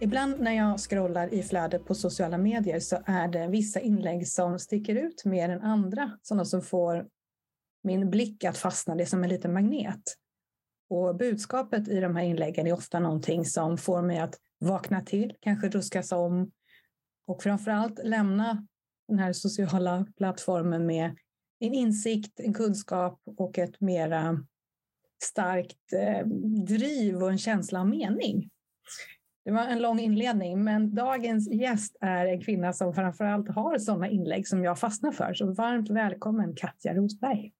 Ibland när jag scrollar i flödet på sociala medier så är det vissa inlägg som sticker ut mer än andra. Sådana som får min blick att fastna, det är som en liten magnet. Och budskapet i de här inläggen är ofta någonting som får mig att vakna till, kanske ruskas om och framförallt lämna den här sociala plattformen med en insikt, en kunskap och ett mera starkt eh, driv och en känsla av mening. Det var en lång inledning, men dagens gäst är en kvinna som framförallt har sådana inlägg som jag fastnar för. Så varmt välkommen Katja Rosberg.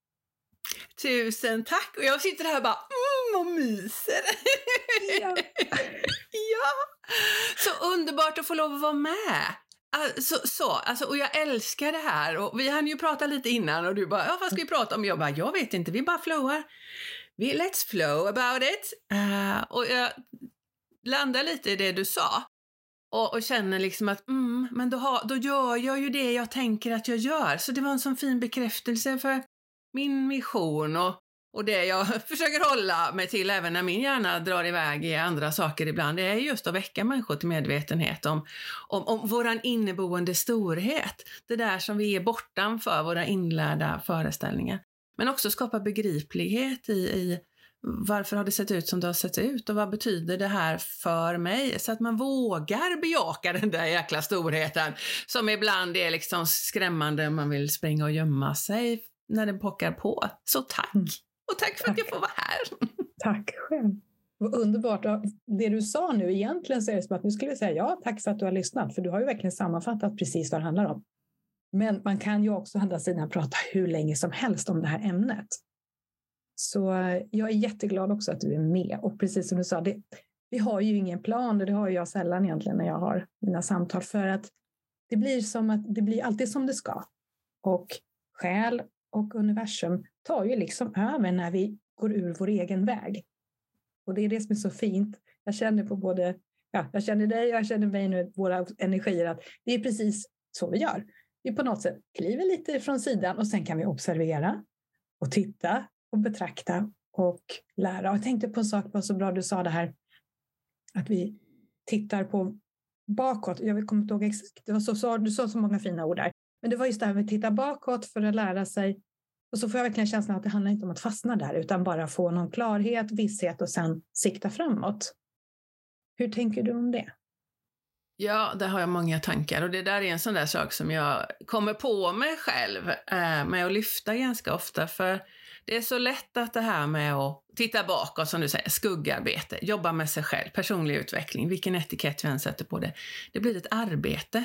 Tusen tack! Och jag sitter här och bara mm, och myser. Ja. ja! Så underbart att få lov att vara med. Alltså, så, alltså, och jag älskar det här. Och vi hann ju prata lite innan och du bara, ja, vad ska vi prata om? Jag bara, jag vet inte, vi bara flowar. Vi, let's flow about it. Uh, och jag landar lite i det du sa. Och, och känner liksom att, mm, men då, har, då gör jag ju det jag tänker att jag gör. Så det var en sån fin bekräftelse för min mission och, och det jag försöker hålla mig till även när min hjärna drar iväg i andra saker ibland, det är just att väcka människor till medvetenhet om, om, om våran inneboende storhet. Det där som vi är bortanför våra inlärda föreställningar. Men också skapa begriplighet i, i varför har det sett ut som det har sett ut och vad betyder det här för mig? Så att man vågar bejaka den där jäkla storheten som ibland är liksom skrämmande, man vill springa och gömma sig när den pockar på. Så tack! Mm. Och tack för tack. att jag får vara här! Tack själv! Vad underbart! Det du sa nu egentligen så är det som att nu skulle jag säga ja, tack för att du har lyssnat, för du har ju verkligen sammanfattat precis vad det handlar om. Men man kan ju också å andra sidan prata hur länge som helst om det här ämnet. Så eh, jag är jätteglad också att du är med. Och precis som du sa, det, vi har ju ingen plan och det har jag sällan egentligen när jag har mina samtal för att det blir som att det blir alltid som det ska. Och själ och universum tar ju liksom över när vi går ur vår egen väg. Och det är det som är så fint. Jag känner på både, ja, jag känner dig och jag känner mig nu, våra energier, att det är precis så vi gör. Vi på något sätt kliver lite från sidan och sen kan vi observera och titta och betrakta och lära. Och jag tänkte på en sak, var så bra du sa det här, att vi tittar på bakåt. Jag kommer inte ihåg exakt, det var så, så, du sa så många fina ord där. Men det var just det här med att titta bakåt för att lära sig. Och så får jag verkligen känslan att det handlar inte om att fastna där, utan bara få någon klarhet, visshet och sen sikta framåt. Hur tänker du om det? Ja, där har jag många tankar och det där är en sån där sak som jag kommer på mig själv eh, med att lyfta ganska ofta. För det är så lätt att det här med att titta bakåt, som du säger, skuggarbete, jobba med sig själv, personlig utveckling, vilken etikett vi än sätter på det, det blir ett arbete.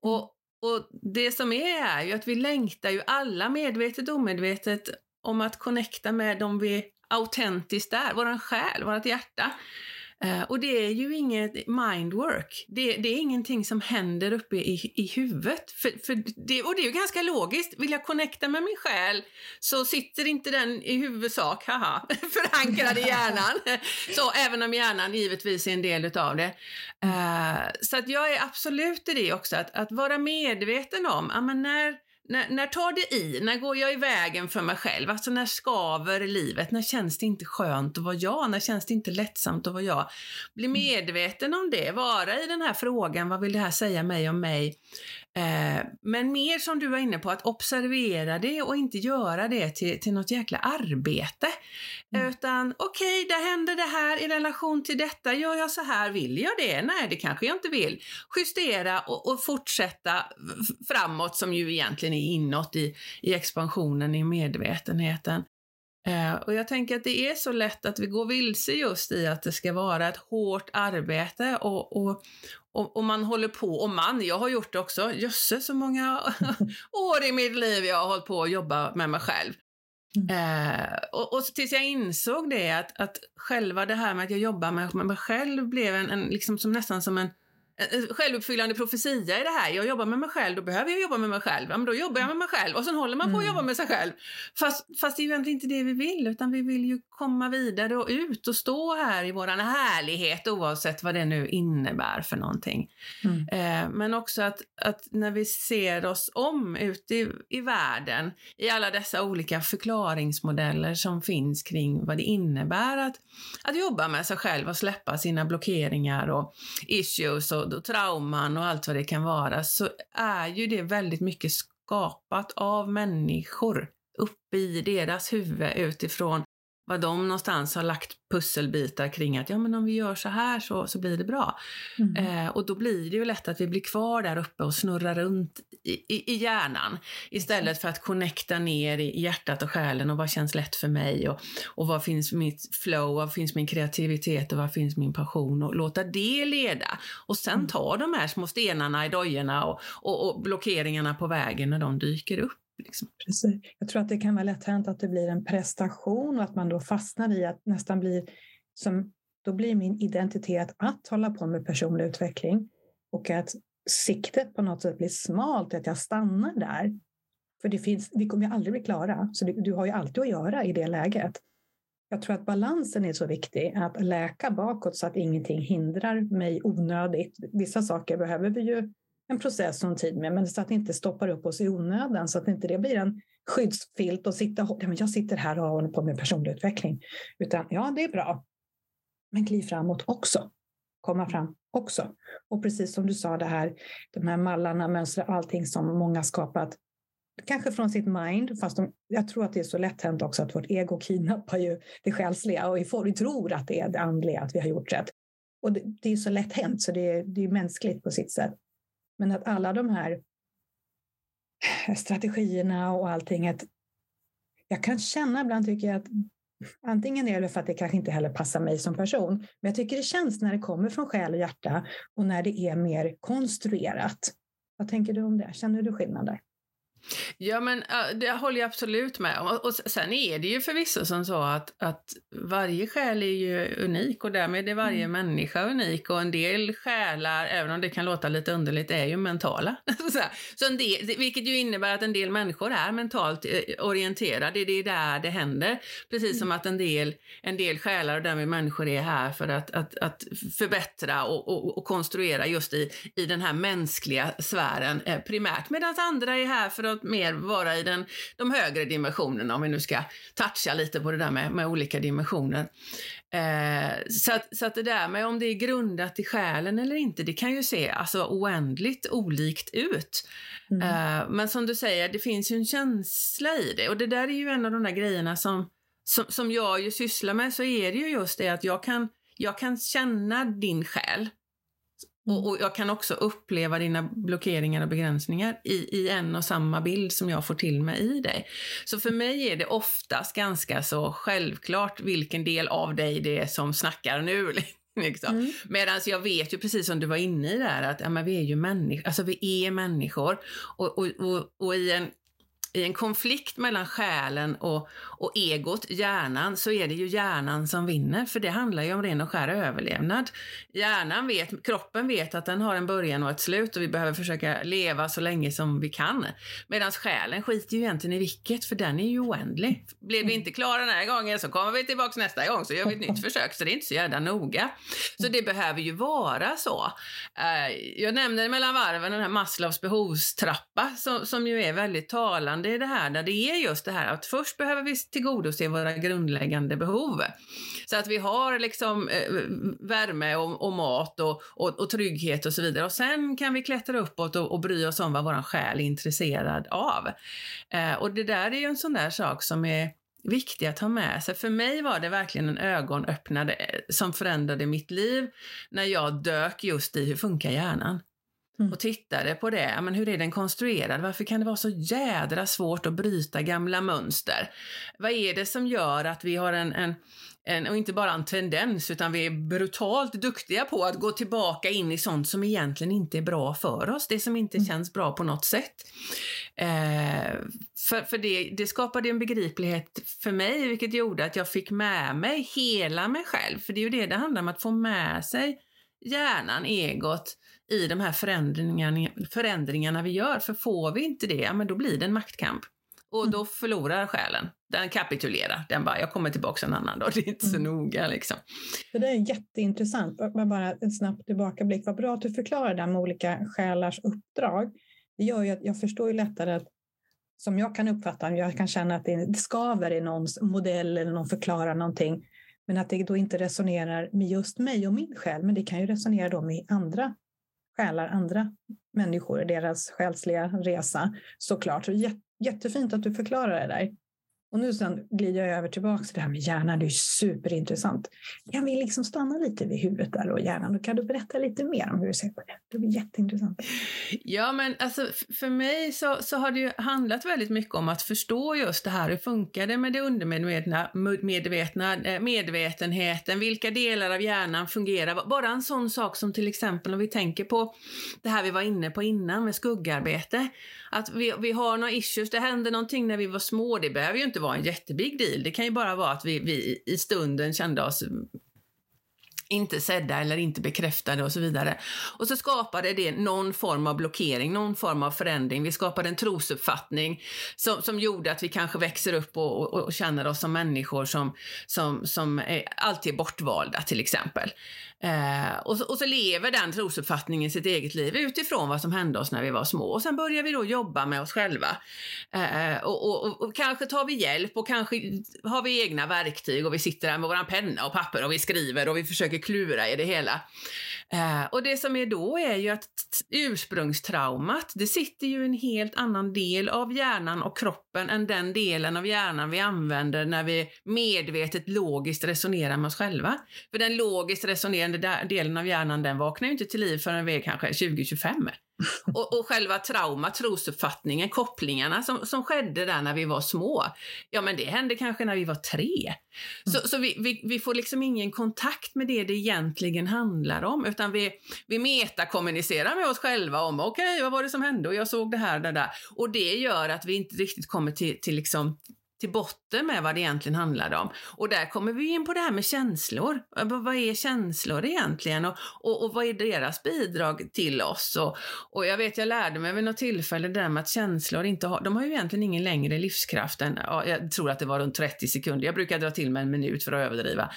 Och, och det som är är ju att vi längtar ju alla medvetet och omedvetet om att connecta med dem vi autentiskt är, våran själ, vårt hjärta. Uh, och det är ju inget mindwork. Det, det, är ingenting som händer uppe i, i huvudet. För, för det, och det är ju ganska logiskt. Vill jag connecta med min själ så sitter inte den i huvudsak, haha, förankrad i hjärnan. så även om hjärnan givetvis är en del utav det. Uh, så att jag är absolut i det också, att, att vara medveten om, ja men när när, när tar det i? När går jag i vägen för mig själv? Alltså när skaver livet? När känns det inte skönt att vara jag? När känns det inte lättsamt att vara jag? Bli mm. medveten om det, vara i den här frågan, vad vill det här säga mig om mig? Eh, men mer som du var inne på, att observera det och inte göra det till, till något jäkla arbete. Mm. Utan okej, okay, där händer det här i relation till detta. Gör jag så här? Vill jag det? Nej, det kanske jag inte vill. Justera och, och fortsätta framåt som ju egentligen är inåt i, i expansionen, i medvetenheten. Eh, och jag tänker att det är så lätt att vi går vilse just i att det ska vara ett hårt arbete och, och, och, och, man håller på, och man, jag har gjort det också, jösses så många år i mitt liv jag har hållit på att jobba med mig själv. Mm. Eh, och, och tills jag insåg det, att, att själva det här med att jag jobbar med, med mig själv blev en, en liksom som, nästan som en självuppfyllande profetia i det här. Jag jobbar med mig själv, då behöver jag jobba med mig själv. Ja, men då jobbar jag med mig själv och sen håller man på att mm. jobba med sig själv. Fast, fast det är ju egentligen inte det vi vill, utan vi vill ju komma vidare och ut och stå här i våran härlighet oavsett vad det nu innebär för någonting. Mm. Eh, men också att, att när vi ser oss om ute i, i världen i alla dessa olika förklaringsmodeller som finns kring vad det innebär att, att jobba med sig själv och släppa sina blockeringar och issues och, och trauman och allt vad det kan vara så är ju det väldigt mycket skapat av människor uppe i deras huvud utifrån vad de någonstans har lagt pusselbitar kring att ja men om vi gör så här så, så blir det bra. Mm. Eh, och då blir det ju lätt att vi blir kvar där uppe och snurrar runt i, i, i hjärnan istället för att connecta ner i hjärtat och själen och vad känns lätt för mig och, och vad finns mitt flow, vad finns min kreativitet och vad finns min passion och låta det leda. Och sen mm. ta de här små stenarna i dojorna och, och, och blockeringarna på vägen när de dyker upp. Liksom. Precis. Jag tror att det kan vara lätt hänt att det blir en prestation och att man då fastnar i att nästan blir som då blir min identitet att hålla på med personlig utveckling och att siktet på något sätt blir smalt, att jag stannar där. För det finns, vi kommer ju aldrig bli klara, så du, du har ju alltid att göra i det läget. Jag tror att balansen är så viktig, att läka bakåt så att ingenting hindrar mig onödigt. Vissa saker behöver vi ju en process och en tid med, men så att det inte stoppar upp oss i onödan, så att inte det blir en skyddsfilt och sitta, ja, men jag sitter här och håller på med personlig utveckling. Utan ja, det är bra, men kliv framåt också. Komma fram också. Och precis som du sa, det här, de här mallarna, mönster, allting som många skapat, kanske från sitt mind, fast de, jag tror att det är så lätt hänt också att vårt ego kidnappar ju det själsliga och vi tror att det är det andliga, att vi har gjort rätt. Och det, det är så lätt hänt, så det är, det är mänskligt på sitt sätt. Men att alla de här strategierna och allting, att jag kan känna ibland tycker jag att antingen är det för att det kanske inte heller passar mig som person, men jag tycker det känns när det kommer från själ och hjärta och när det är mer konstruerat. Vad tänker du om det? Känner du skillnad där? Ja, men det håller jag absolut med om. Och sen är det ju förvisso som så att, att varje själ är ju unik och därmed är varje mm. människa unik och en del själar, även om det kan låta lite underligt, är ju mentala. så en del, vilket ju innebär att en del människor är mentalt eh, orienterade, det är där det händer. Precis som att en del, en del själar och därmed människor är här för att, att, att förbättra och, och, och konstruera just i, i den här mänskliga sfären eh, primärt, medan andra är här för att att mer vara i den, de högre dimensionerna, om vi nu ska toucha lite på det där med, med olika dimensioner. Eh, så, att, så att det där med om det är grundat i själen eller inte, det kan ju se alltså, oändligt olikt ut. Mm. Eh, men som du säger, det finns ju en känsla i det och det där är ju en av de där grejerna som, som, som jag ju sysslar med, så är det ju just det att jag kan, jag kan känna din själ och, mm. och, jag kan också uppleva dina blockeringar och begränsningar i, i en och samma bild som jag får till mig i dig. Så för mig är det oftast ganska så självklart vilken del av dig det är som snackar nu. Liksom. Mm. Medan jag vet ju precis som du var inne i där att ja, men vi är ju människor, alltså vi är människor och, och, och, och i en i en konflikt mellan själen och, och egot, hjärnan, så är det ju hjärnan som vinner, för det handlar ju om ren och skär överlevnad. Hjärnan vet, kroppen vet att den har en början och ett slut och vi behöver försöka leva så länge som vi kan. Medan själen skiter ju egentligen i vilket, för den är ju oändlig. Blev vi inte klara den här gången så kommer vi tillbaks nästa gång så gör vi ett nytt försök, så det är inte så jävla noga. Så det behöver ju vara så. Eh, jag nämnde mellan varven den här Maslows behovstrappa som, som ju är väldigt talande det är det här där det är just det här att först behöver vi tillgodose våra grundläggande behov. Så att vi har liksom eh, värme och, och mat och, och, och, trygghet och så vidare. Och sen kan vi klättra uppåt och, och bry oss om vad vår själ är intresserad av. Eh, och det där är ju en sån där sak som är viktig att ha med sig. För mig var det verkligen en ögonöppnare eh, som förändrade mitt liv när jag dök just i hur funkar hjärnan. Mm. och tittade på det. Men hur är den konstruerad? Varför kan det vara så jädra svårt att bryta gamla mönster? Vad är det som gör att vi har en, en, en och inte bara en tendens, utan vi är brutalt duktiga på att gå tillbaka in i sånt som egentligen inte är bra för oss, det som inte mm. känns bra på något sätt. Eh, för för det, det skapade en begriplighet för mig, vilket gjorde att jag fick med mig hela mig själv, för det är ju det det handlar om, att få med sig hjärnan, egot, i de här förändringarna, förändringarna vi gör. För får vi inte det, ja, men då blir det en maktkamp. Och mm. då förlorar själen. Den kapitulerar. Den bara, jag kommer tillbaka en annan dag. Det är inte så mm. noga liksom. Det där är jätteintressant. Bara en snabb tillbakablick. Vad bra att du förklarar det med olika själars uppdrag. Det gör ju att jag förstår ju lättare att som jag kan uppfatta, jag kan känna att det skaver i någons modell eller någon förklarar någonting, men att det då inte resonerar med just mig och min själ, men det kan ju resonera då med andra själar, andra människor, deras själsliga resa såklart. Så jättefint att du förklarar det där. Och nu sen glider jag över tillbaka till det här med hjärnan. Det är superintressant. Kan vi liksom stanna lite vid huvudet där och hjärnan? Och kan du berätta lite mer om hur du ser på det? Det blir jätteintressant. Ja, men alltså för mig så, så har det ju handlat väldigt mycket om att förstå just det här. Hur funkar det med det undermedvetna, medvetna, eh, medvetenheten? Vilka delar av hjärnan fungerar? Bara en sån sak som till exempel om vi tänker på det här vi var inne på innan med skuggarbete. Att vi, vi har några issues, det hände någonting när vi var små. Det behöver ju inte vara en jättebig deal. Det kan ju bara vara att vi, vi i stunden kände oss inte sedda eller inte bekräftade och så vidare. Och så skapade det någon form av blockering, någon form av förändring. Vi skapade en trosuppfattning som, som gjorde att vi kanske växer upp och, och, och känner oss som människor som, som, som är alltid är bortvalda till exempel. Eh, och, så, och, så, lever den trosuppfattningen sitt eget liv utifrån vad som hände oss när vi var små. Och sen börjar vi då jobba med oss själva. Eh, och, och, och, kanske tar vi hjälp och kanske har vi egna verktyg och vi sitter där med våran penna och papper och vi skriver och vi försöker klura i det hela. Eh, och det som är då är ju att ursprungstraumat, det sitter ju en helt annan del av hjärnan och kroppen än den delen av hjärnan vi använder när vi medvetet logiskt resonerar med oss själva. För den logiskt resonerande delen av hjärnan den vaknar ju inte till liv förrän vi är kanske 20-25. Och, och själva trauma, trosuppfattningen, kopplingarna som, som skedde där när vi var små, ja men det hände kanske när vi var tre. Så, mm. så vi, vi, vi, får liksom ingen kontakt med det det egentligen handlar om, utan vi, vi metakommunicerar med oss själva om okej, okay, vad var det som hände och jag såg det här, det där. Och det gör att vi inte riktigt kommer till, till liksom till botten med vad det egentligen handlade om. Och där kommer vi in på det här med känslor. Eh, vad är känslor egentligen och, och, och vad är deras bidrag till oss? Och, och jag vet, jag lärde mig vid något tillfälle det där med att känslor inte har, de har ju egentligen ingen längre livskraft än, ja, jag tror att det var runt 30 sekunder. Jag brukar dra till med en minut för att överdriva.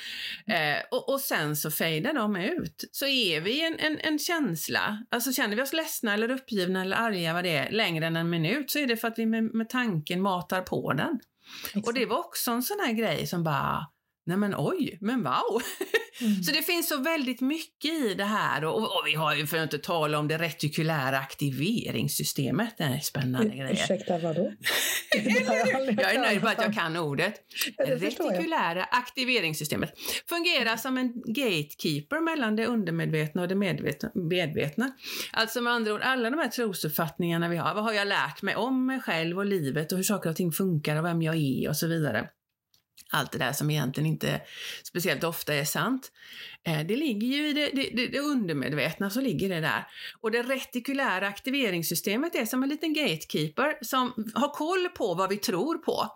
Eh, och, och sen så fejdar de ut. Så är vi en, en, en känsla, alltså känner vi oss ledsna eller uppgivna eller arga vad det är längre än en minut så är det för att vi med, med tanken matar på den. Exakt. Och det var också en sån här grej som bara, nej men oj, men wow. Mm. Så det finns så väldigt mycket i det här och, och, vi har ju för att inte tala om det retikulära aktiveringssystemet. Det är spännande grejer. Ursäkta, vadå? jag är nöjd med att jag kan ordet. Det retikulära aktiveringssystemet fungerar som en gatekeeper mellan det undermedvetna och det medvetna. medvetna. Alltså med andra ord, alla de här trosuppfattningarna vi har. Vad har jag lärt mig om mig själv och livet och hur saker och ting funkar och vem jag är och så vidare allt det där som egentligen inte speciellt ofta är sant. Eh, det ligger ju i det, det, det, undermedvetna, så ligger det där. Och det retikulära aktiveringssystemet är som en liten gatekeeper som har koll på vad vi tror på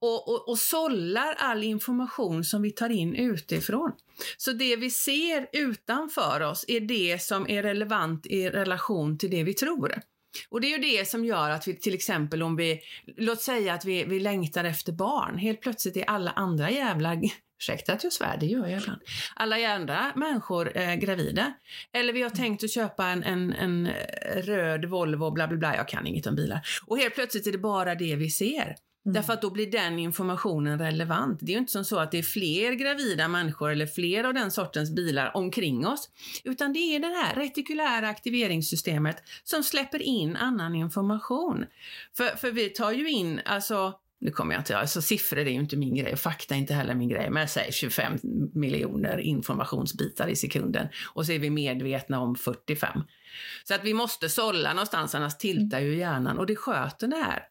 och, och, och sållar all information som vi tar in utifrån. Så det vi ser utanför oss är det som är relevant i relation till det vi tror. Och det är ju det som gör att vi till exempel om vi, låt säga att vi, vi längtar efter barn, helt plötsligt är alla andra jävla Ursäkta att jag svär, det gör jag ibland. Alla andra människor eh, gravida. Eller vi har tänkt att köpa en, en, en eh, röd Volvo, bla bla bla, jag kan inget om bilar. Och helt plötsligt är det bara det vi ser. Mm. Därför att då blir den informationen relevant. Det är ju inte som så att det är fler gravida människor eller fler av den sortens bilar omkring oss. Utan det är det här retikulära aktiveringssystemet som släpper in annan information. För, för vi tar ju in, alltså nu kommer jag inte, alltså siffror är ju inte min grej, fakta är inte heller min grej, men jag säger 25 miljoner informationsbitar i sekunden och så är vi medvetna om 45. Så att vi måste sålla någonstans, annars tiltar ju hjärnan och det sköter det här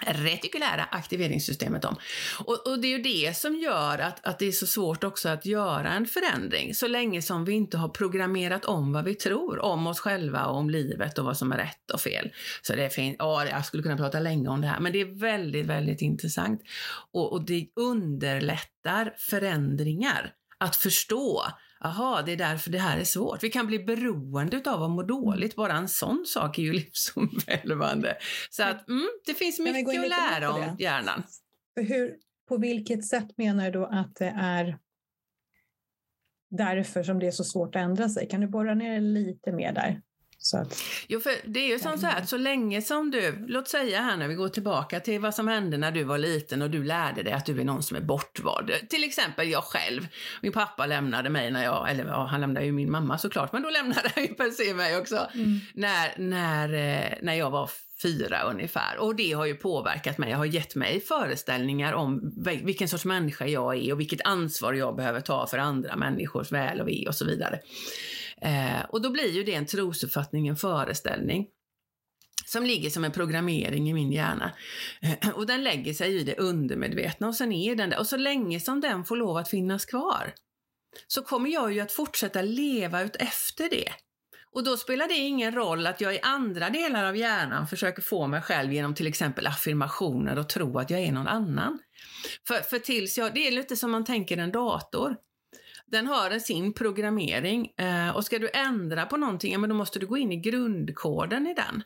retikulära aktiveringssystemet om. Och, och, det är ju det som gör att, att det är så svårt också att göra en förändring så länge som vi inte har programmerat om vad vi tror om oss själva och om livet och vad som är rätt och fel. Så det är. Ja, jag skulle kunna prata länge om det här, men det är väldigt, väldigt intressant. Och, och det underlättar förändringar att förstå aha, det är därför det här är svårt. Vi kan bli beroende av att må dåligt. Bara en sån sak är ju livsomvälvande. Så att, mm, det finns mycket att lära om hjärnan. Hur, på vilket sätt menar du då att det är därför som det är så svårt att ändra sig? Kan du borra ner lite mer där? Så att, jo, för det är ju som så här att så länge som du, låt säga här när vi går tillbaka till vad som hände när du var liten och du lärde dig att du är någon som är bortvald. Till exempel jag själv. Min pappa lämnade mig när jag, eller ja, han lämnade ju min mamma såklart, men då lämnade han ju per se mig också. Mm. När, när, eh, när jag var fyra ungefär. Och det har ju påverkat mig. Jag har gett mig föreställningar om vilken sorts människa jag är och vilket ansvar jag behöver ta för andra människors väl och ve och så vidare. Eh, och då blir ju det en trosuppfattning, en föreställning som ligger som en programmering i min hjärna. Eh, och den lägger sig i det undermedvetna och sen är den där. Och så länge som den får lov att finnas kvar så kommer jag ju att fortsätta leva ut efter det. Och då spelar det ingen roll att jag i andra delar av hjärnan försöker få mig själv genom till exempel affirmationer och tro att jag är någon annan. För, för tills jag, det är lite som man tänker en dator. Den har sin programmering eh, och ska du ändra på någonting, ja, men då måste du gå in i grundkoden i den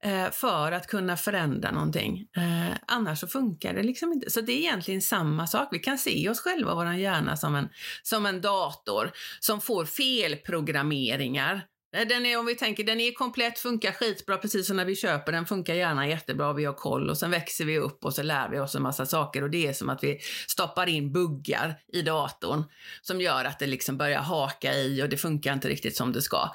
eh, för att kunna förändra någonting. Eh, annars så funkar det liksom inte. Så det är egentligen samma sak. Vi kan se oss själva, vår hjärna, som en, som en dator som får felprogrammeringar den är, om vi tänker, den är komplett, funkar skitbra precis som när vi köper. Den, funkar gärna jättebra, vi har koll och sen växer vi upp och så lär vi oss en massa saker. Och det är som att vi stoppar in buggar i datorn som gör att det liksom börjar haka i och det funkar inte riktigt som det ska.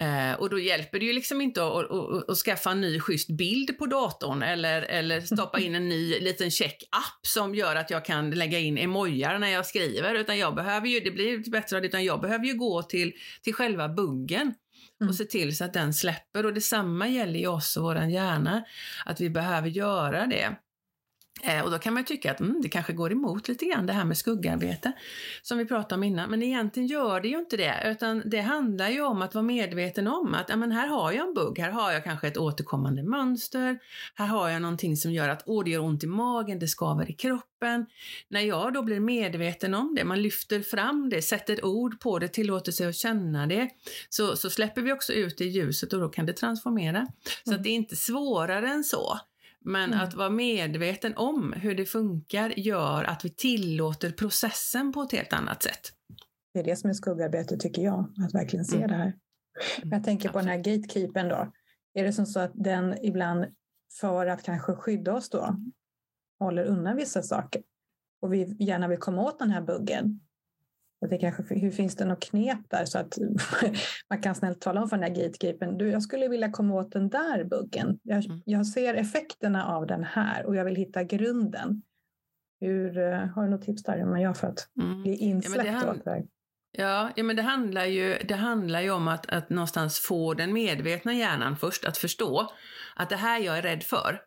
Eh, och då hjälper det ju liksom inte att, att, att, att, skaffa en ny schysst bild på datorn eller, eller stoppa in en ny liten check-app som gör att jag kan lägga in emojar när jag skriver. Utan jag behöver ju, det blir bättre utan jag behöver ju gå till, till själva buggen mm. och se till så att den släpper. Och detsamma gäller ju oss och vår hjärna, att vi behöver göra det. Eh, och då kan man tycka att mm, det kanske går emot lite grann det här med skuggarbete som vi pratade om innan. Men egentligen gör det ju inte det, utan det handlar ju om att vara medveten om att ja, men här har jag en bugg, här har jag kanske ett återkommande mönster, här har jag någonting som gör att åh, det gör ont i magen, det skaver i kroppen. När jag då blir medveten om det, man lyfter fram det, sätter ord på det, tillåter sig att känna det, så, så släpper vi också ut det i ljuset och då kan det transformera. Mm. Så att det är inte svårare än så. Men mm. att vara medveten om hur det funkar gör att vi tillåter processen på ett helt annat sätt. Det är det som är skuggarbete tycker jag, att verkligen se mm. det här. Mm. Jag tänker på den här gatekeepern då. Är det som så att den ibland, för att kanske skydda oss då, håller undan vissa saker och vi gärna vill komma åt den här buggen att det kanske, hur finns det något knep där så att man kan snällt tala om för den här gatekeepern, du jag skulle vilja komma åt den där buggen. Jag, mm. jag ser effekterna av den här och jag vill hitta grunden. Hur, eh, har du något tips där hur man gör för att mm. bli insläppt? Ja, det, ja, ja, men det handlar ju, det handlar ju om att, att någonstans få den medvetna hjärnan först att förstå att det här jag är rädd för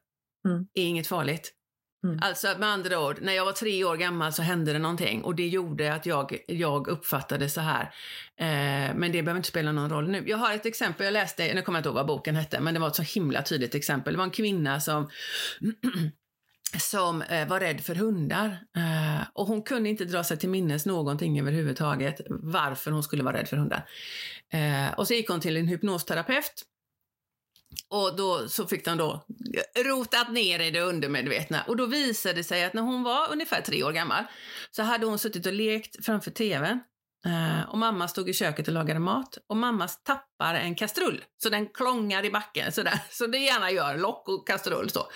mm. är inget farligt. Mm. Alltså med andra ord, när jag var tre år gammal så hände det någonting och det gjorde att jag, jag uppfattade så här. Eh, men det behöver inte spela någon roll nu. Jag har ett exempel, jag läste, nu kommer jag inte ihåg vad boken hette, men det var ett så himla tydligt exempel. Det var en kvinna som som eh, var rädd för hundar. Eh, och hon kunde inte dra sig till minnes någonting överhuvudtaget varför hon skulle vara rädd för hundar. Eh, och så gick hon till en hypnosterapeut och då så fick de då rotat ner i det undermedvetna. Och då visade det sig att när hon var ungefär tre år gammal så hade hon suttit och lekt framför tvn. Uh, och mamma stod i köket och lagade mat. Och mamma tappar en kastrull, så den klångar i backen sådär. Så det gärna gör, lock och kastrull så.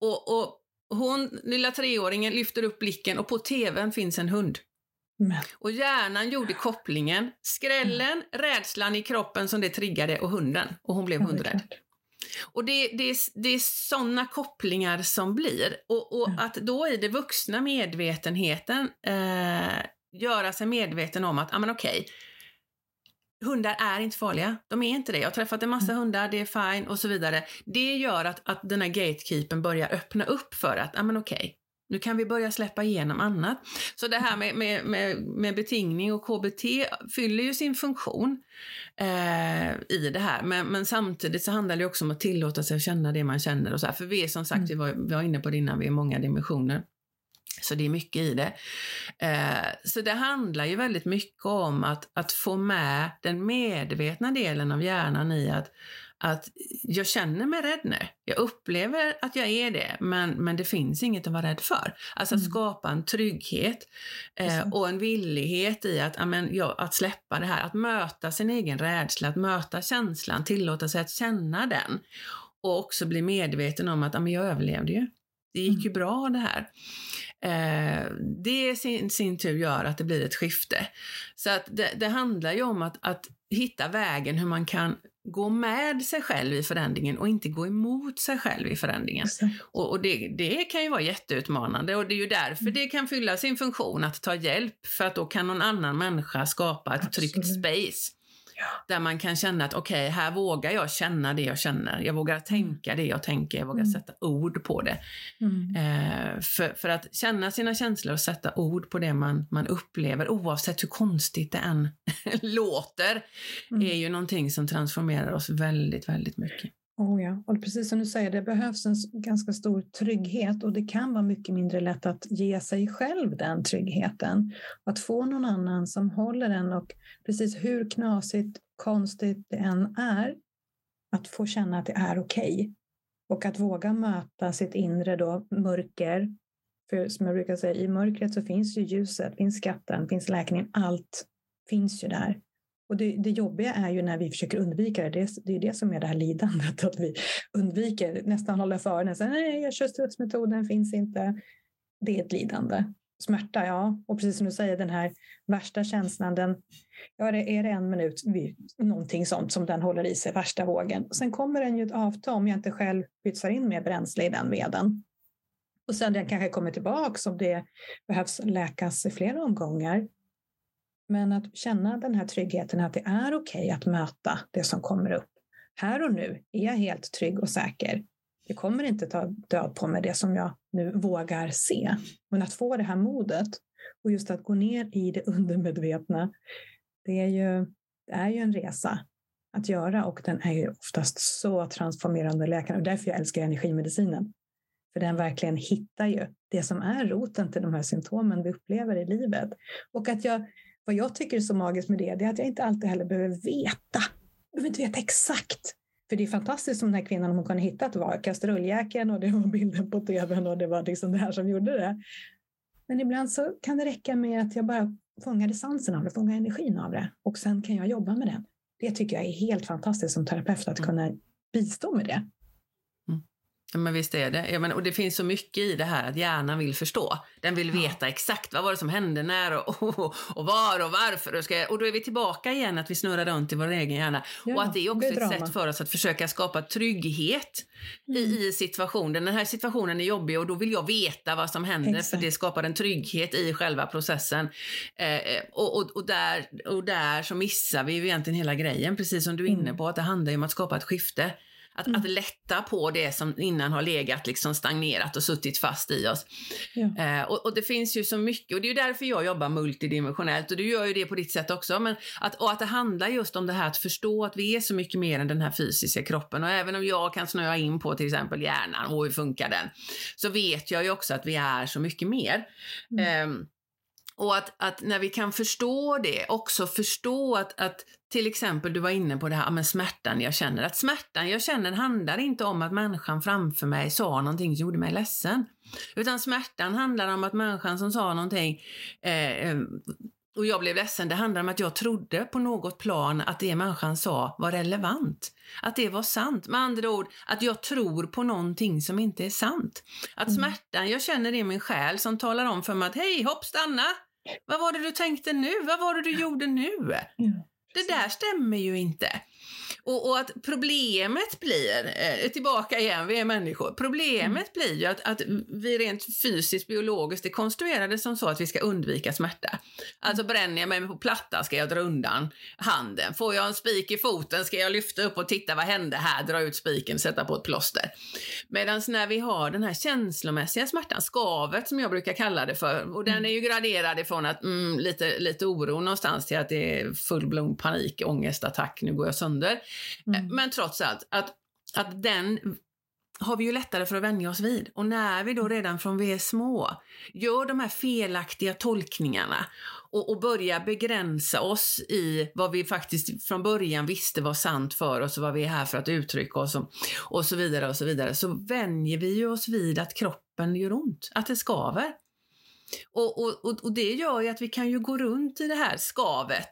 Och, och hon, lilla treåringen, lyfter upp blicken och på tvn finns en hund. Men. Och hjärnan gjorde kopplingen, skrällen, mm. rädslan i kroppen som det triggade och hunden. Och hon blev hundrädd. Och det, det, det är sådana kopplingar som blir. Och, och mm. att då i det vuxna medvetenheten eh, göra sig medveten om att, ja men okej, hundar är inte farliga. De är inte det. Jag har träffat en massa mm. hundar, det är fine och så vidare. Det gör att, att den här gatekeepern börjar öppna upp för att, ja men okej, nu kan vi börja släppa igenom annat. Så det här med, med, med, med betingning och KBT fyller ju sin funktion eh, i det här. Men, men, samtidigt så handlar det också om att tillåta sig att känna det man känner. Och så här. För vi är som sagt, mm. vi, var, vi var inne på det innan, vi är många dimensioner. Så det är mycket i det. Eh, så det handlar ju väldigt mycket om att, att få med den medvetna delen av hjärnan i att, att jag känner mig rädd nu. Jag upplever att jag är det, men, men det finns inget att vara rädd för. Alltså att mm. skapa en trygghet eh, och en villighet i att, amen, ja, att släppa det här, att möta sin egen rädsla, att möta känslan, tillåta sig att känna den och också bli medveten om att amen, jag överlevde ju. Det gick ju mm. bra det här. Eh, det i sin, sin tur gör att det blir ett skifte. Så att det, det handlar ju om att, att hitta vägen hur man kan gå med sig själv i förändringen och inte gå emot sig själv i förändringen. Och, och det, det, kan ju vara jätteutmanande och det är ju därför mm. det kan fylla sin funktion att ta hjälp för att då kan någon annan människa skapa ett Absolut. tryggt space där man kan känna att okej, okay, här vågar jag känna det jag känner. Jag vågar tänka det jag tänker, jag vågar mm. sätta ord på det. Mm. Eh, för, för att känna sina känslor och sätta ord på det man, man upplever, oavsett hur konstigt det än låter, mm. är ju någonting som transformerar oss väldigt, väldigt mycket. Oh ja, och precis som du säger, det behövs en ganska stor trygghet och det kan vara mycket mindre lätt att ge sig själv den tryggheten. Att få någon annan som håller en och precis hur knasigt, konstigt det än är, att få känna att det är okej. Okay. Och att våga möta sitt inre då, mörker. För som jag brukar säga, i mörkret så finns ju ljuset, finns skatten, finns läkningen, allt finns ju där. Och det, det jobbiga är ju när vi försöker undvika det. Det är, det är det som är det här lidandet, att vi undviker, nästan håller för den. Nej, jag kör strutsmetoden, finns inte. Det är ett lidande. Smärta, ja. Och precis som du säger, den här värsta känslan, den, ja, det är det en minut, någonting sånt som den håller i sig, värsta vågen. Sen kommer den ju att avta om jag inte själv pytsar in mer bränsle i den veden. Och sen den kanske kommer tillbaka om det behövs läkas i flera omgångar. Men att känna den här tryggheten att det är okej okay att möta det som kommer upp. Här och nu är jag helt trygg och säker. Det kommer inte ta död på mig det som jag nu vågar se. Men att få det här modet och just att gå ner i det undermedvetna, det är ju, det är ju en resa att göra och den är ju oftast så transformerande läkande och därför jag älskar energimedicinen. För den verkligen hittar ju det som är roten till de här symptomen vi upplever i livet. Och att jag vad jag tycker är så magiskt med det, det är att jag inte alltid heller behöver veta. Jag behöver inte veta exakt. För det är fantastiskt som den här kvinnan hon kunde hitta att det var kastrulljäkeln och det var bilden på tvn och det var liksom det här som gjorde det. Men ibland så kan det räcka med att jag bara fångar essensen av det, fångar energin av det och sen kan jag jobba med den. Det tycker jag är helt fantastiskt som terapeut att mm. kunna bistå med det. Ja, men visst är det. Ja, men, och det finns så mycket i det här att hjärnan vill förstå. Den vill veta ja. exakt vad var det som hände, när och, och, och var och varför. Och, ska, och då är vi tillbaka igen att vi snurrar runt i vår egen hjärna. Ja, och att det är också det är ett sätt för oss att försöka skapa trygghet mm. i, i situationen. Den här situationen är jobbig och då vill jag veta vad som händer exakt. för det skapar en trygghet i själva processen. Eh, eh, och, och, och, där, och där så missar vi ju egentligen hela grejen, precis som du är inne mm. på, att det handlar om att skapa ett skifte. Att, mm. att lätta på det som innan har legat liksom stagnerat och suttit fast i oss. Ja. Eh, och, och, det finns ju så mycket och det är därför jag jobbar multidimensionellt och du gör ju det på ditt sätt också. Men att, och att det handlar just om det här att förstå att vi är så mycket mer än den här fysiska kroppen och även om jag kan snöa in på till exempel hjärnan och hur funkar den så vet jag ju också att vi är så mycket mer. Mm. Eh, och att, att, när vi kan förstå det, också förstå att, att till exempel, du var inne på det här med smärtan jag känner. Att smärtan jag känner handlar inte om att människan framför mig sa någonting som gjorde mig ledsen. Utan smärtan handlar om att människan som sa någonting eh, och jag blev ledsen, det handlar om att jag trodde på något plan att det människan sa var relevant. Att det var sant. Med andra ord, att jag tror på någonting som inte är sant. Att mm. smärtan jag känner i min själ som talar om för mig att hej, hopp, stanna! Vad var det du tänkte nu? Vad var det du gjorde nu? Det där stämmer ju inte. Och, och, att problemet blir, eh, tillbaka igen, vi är människor, problemet mm. blir ju att, att vi rent fysiskt, biologiskt är konstruerade som så att vi ska undvika smärta. Alltså bränner jag mig på platta ska jag dra undan handen. Får jag en spik i foten ska jag lyfta upp och titta vad hände här, dra ut spiken, sätta på ett plåster. Medan när vi har den här känslomässiga smärtan, skavet som jag brukar kalla det för, och den är ju graderad ifrån att mm, lite, lite oro någonstans till att det är full blom panik, ångestattack, nu går jag sönder. Mm. Men trots allt, att, att den har vi ju lättare för att vänja oss vid. Och när vi då redan från vi är små gör de här felaktiga tolkningarna och, och börjar begränsa oss i vad vi faktiskt från början visste var sant för oss och vad vi är här för att uttrycka oss och, och så vidare och så vidare, så vänjer vi oss vid att kroppen gör ont, att det skaver. Och, och, och, och det gör ju att vi kan ju gå runt i det här skavet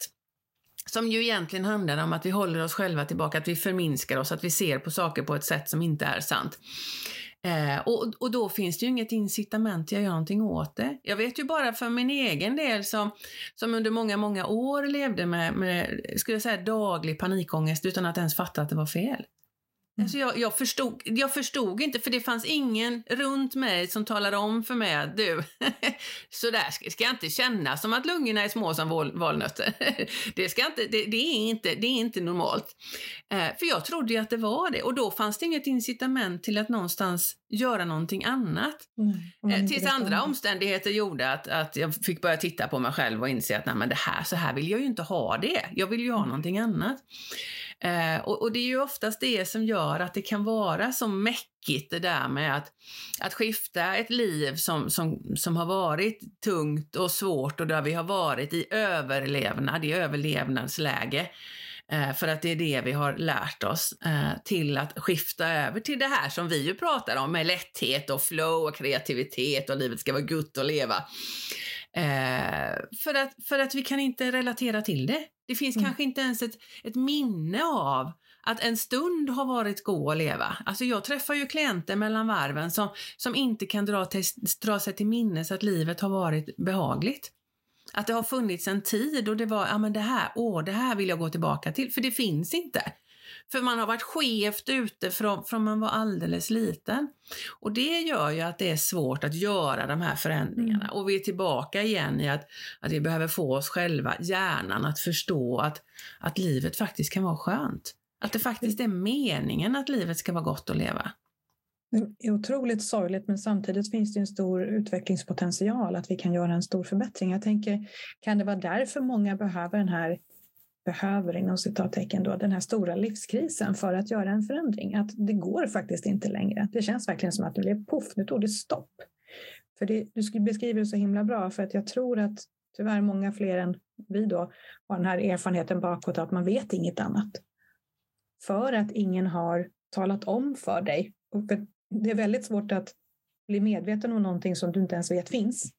som ju egentligen handlar om att vi håller oss själva tillbaka, att vi förminskar oss, att vi ser på saker på ett sätt som inte är sant. Eh, och, och då finns det ju inget incitament till att göra någonting åt det. Jag vet ju bara för min egen del som, som under många, många år levde med, med skulle jag säga, daglig panikångest utan att ens fatta att det var fel. Mm. Alltså jag, jag, förstod, jag förstod inte, för det fanns ingen runt mig som talade om för mig att du, så där ska, ska jag inte känna som att lungorna är små som val, valnötter. det, ska inte, det, det, är inte, det är inte normalt. Eh, för jag trodde ju att det var det och då fanns det inget incitament till att någonstans göra någonting annat. Mm, eh, tills andra omständigheter gjorde att, att jag fick börja titta på mig själv och inse att nej, men det här, så här vill jag ju inte ha det. Jag vill ju ha mm. någonting annat. Eh, och, och, det är ju oftast det som gör att det kan vara så mäckigt det där med att, att skifta ett liv som, som, som har varit tungt och svårt och där vi har varit i överlevnad, i överlevnadsläge eh, för att det är det vi har lärt oss, eh, till att skifta över till det här som vi ju pratar om med lätthet och flow och kreativitet och livet ska vara gutt att leva. Eh, för, att, för att vi kan inte relatera till det. Det finns mm. kanske inte ens ett, ett minne av att en stund har varit god att leva. Alltså jag träffar ju klienter mellan varven som, som inte kan dra, till, dra sig till minnes att livet har varit behagligt. Att det har funnits en tid och det var, ja men det här, åh, det här vill jag gå tillbaka till. För det finns inte. För man har varit skevt ute från, från man var alldeles liten. Och det gör ju att det är svårt att göra de här förändringarna. Mm. Och vi är tillbaka igen i att, att vi behöver få oss själva, hjärnan, att förstå att, att livet faktiskt kan vara skönt. Att det faktiskt är meningen att livet ska vara gott att leva. Det är otroligt sorgligt, men samtidigt finns det en stor utvecklingspotential att vi kan göra en stor förbättring. Jag tänker, kan det vara därför många behöver den här behöver inom citattecken då, den här stora livskrisen för att göra en förändring. Att det går faktiskt inte längre. Det känns verkligen som att det blev poff, nu tog det stopp. För det, du beskriver det så himla bra för att jag tror att tyvärr många fler än vi då har den här erfarenheten bakåt att man vet inget annat. För att ingen har talat om för dig. Och för det är väldigt svårt att bli medveten om någonting som du inte ens vet finns.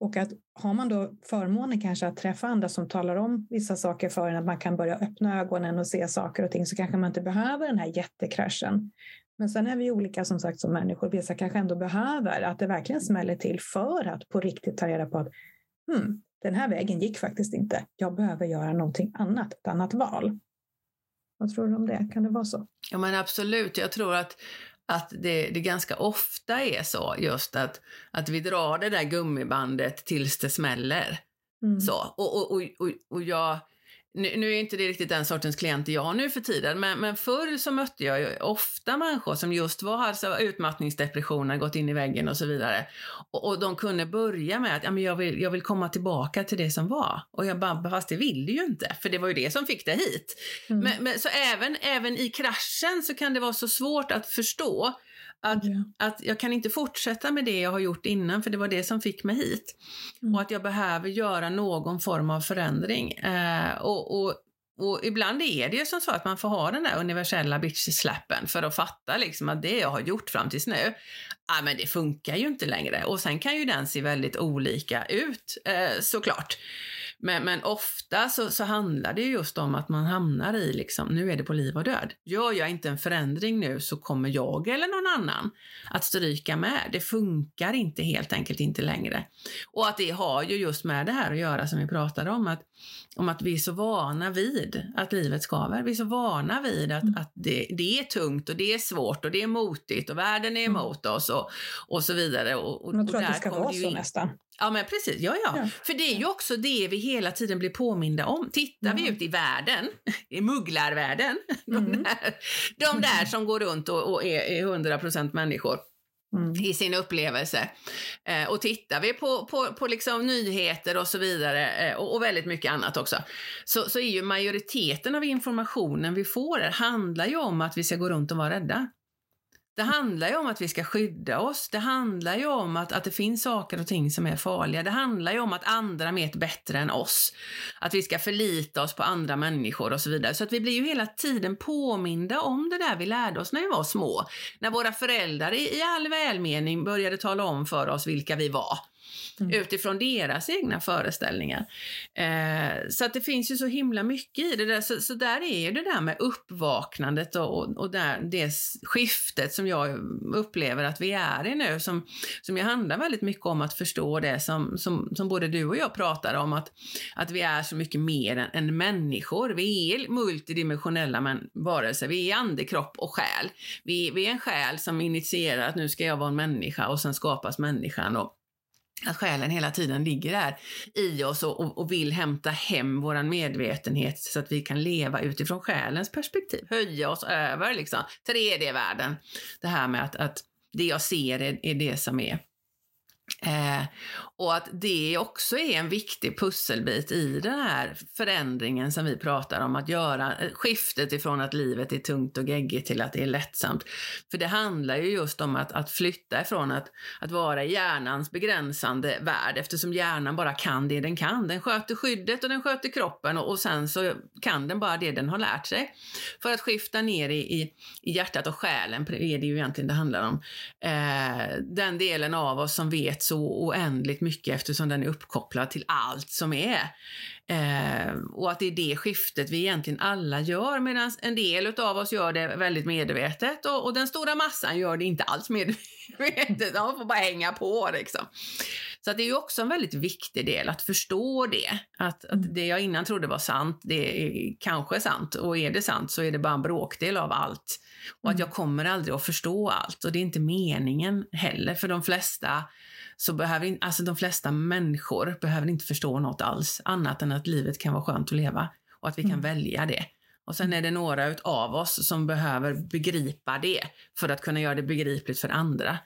Och att har man då förmånen kanske att träffa andra som talar om vissa saker för en, att man kan börja öppna ögonen och se saker och ting, så kanske man inte behöver den här jättekraschen. Men sen är vi olika som sagt som människor. Vissa kanske ändå behöver att det verkligen smäller till för att på riktigt ta reda på att hmm, den här vägen gick faktiskt inte. Jag behöver göra någonting annat, ett annat val. Vad tror du om det? Kan det vara så? Ja men absolut. Jag tror att att det, det ganska ofta är så just att, att vi drar det där gummibandet tills det smäller. Mm. Så, och, och, och, och jag nu, nu, är inte det riktigt den sortens klienter jag har nu för tiden, men, men förr så mötte jag ofta människor som just var alltså utmattningsdepressioner, gått in i väggen och så vidare. Och, och de kunde börja med att ja, men jag, vill, jag vill komma tillbaka till det som var. Och jag bara, fast det vill du ju inte, för det var ju det som fick dig hit. Mm. Men, men, så även, även i kraschen så kan det vara så svårt att förstå att, ja. att jag kan inte fortsätta med det jag har gjort innan, för det var det som fick mig hit. Mm. Och att jag behöver göra någon form av förändring. Eh, och, och, och ibland är det ju som så att man får ha den där universella bitch-slappen för att fatta liksom att det jag har gjort fram tills nu, ah, men det funkar ju inte längre. Och sen kan ju den se väldigt olika ut, eh, såklart. Men, men ofta så, så handlar det just om att man hamnar i liksom, nu är det på liv och död. Gör jag inte en förändring nu så kommer jag eller någon annan att stryka med. Det funkar inte helt enkelt inte längre. Och att det har ju just med det här att göra som vi pratade om, att, om att vi är så vana vid att livet skaver. Vi är så vana vid att, mm. att det, det är tungt och det är svårt och det är motigt och världen är mm. emot oss och, och så vidare. Och, och, jag tror att det ska vara så nästan. Ja men precis, ja, ja ja. För det är ju också det vi hela tiden blir påminda om. Tittar vi ut i världen, i mugglarvärlden, mm. de, där, de där som går runt och, och är, är 100% människor. Mm. i sin upplevelse. Eh, och tittar vi på, på, på liksom nyheter och så vidare eh, och, och, väldigt mycket annat också, så, så är ju majoriteten av informationen vi får handlar ju om att vi ska gå runt och vara rädda. Det handlar ju om att vi ska skydda oss. Det handlar ju om att, att det finns saker och ting som är farliga. Det handlar ju om att andra vet bättre än oss. Att vi ska förlita oss på andra människor och så vidare. Så att vi blir ju hela tiden påminda om det där vi lärde oss när vi var små. När våra föräldrar i, i all välmening började tala om för oss vilka vi var. Mm. utifrån deras egna föreställningar. Eh, så att det finns ju så himla mycket i det där. Så, så där är ju det där med uppvaknandet och, och, och där, det skiftet som jag upplever att vi är i nu, som, som ju handlar väldigt mycket om att förstå det som, som, som både du och jag pratar om, att, att vi är så mycket mer än, än människor. Vi är multidimensionella men, varelser. Vi är ande, kropp och själ. Vi, vi är en själ som initierar att nu ska jag vara en människa och sen skapas människan. Och, att själen hela tiden ligger där i oss och, och, och, vill hämta hem vår medvetenhet så att vi kan leva utifrån själens perspektiv. Höja oss över liksom 3D-världen. Det här med att, att det jag ser är, är det som är Eh, och att det också är en viktig pusselbit i den här förändringen som vi pratar om, att göra eh, skiftet ifrån att livet är tungt och geggigt till att det är lättsamt. För det handlar ju just om att, att flytta ifrån att, att vara i hjärnans begränsande värld, eftersom hjärnan bara kan det den kan. Den sköter skyddet och den sköter kroppen och, och sen så kan den bara det den har lärt sig. För att skifta ner i, i, i hjärtat och själen, är det ju egentligen det handlar om. Eh, den delen av oss som vet så oändligt mycket eftersom den är uppkopplad till allt som är. Eh, och att det är det skiftet vi egentligen alla gör medan en del av oss gör det väldigt medvetet och, och, den stora massan gör det inte alls medvetet. De får bara hänga på liksom. Så det är också en väldigt viktig del att förstå det. Att, att mm. det jag innan trodde var sant, det är kanske sant. Och är det sant så är det bara en bråkdel av allt. Och att mm. jag kommer aldrig att förstå allt. Och det är inte meningen heller för de flesta så behöver alltså de flesta människor behöver inte förstå något alls annat än att livet kan vara skönt att leva och att vi kan mm. välja det. Och sen är det några av oss som behöver begripa det för att kunna göra det begripligt för andra.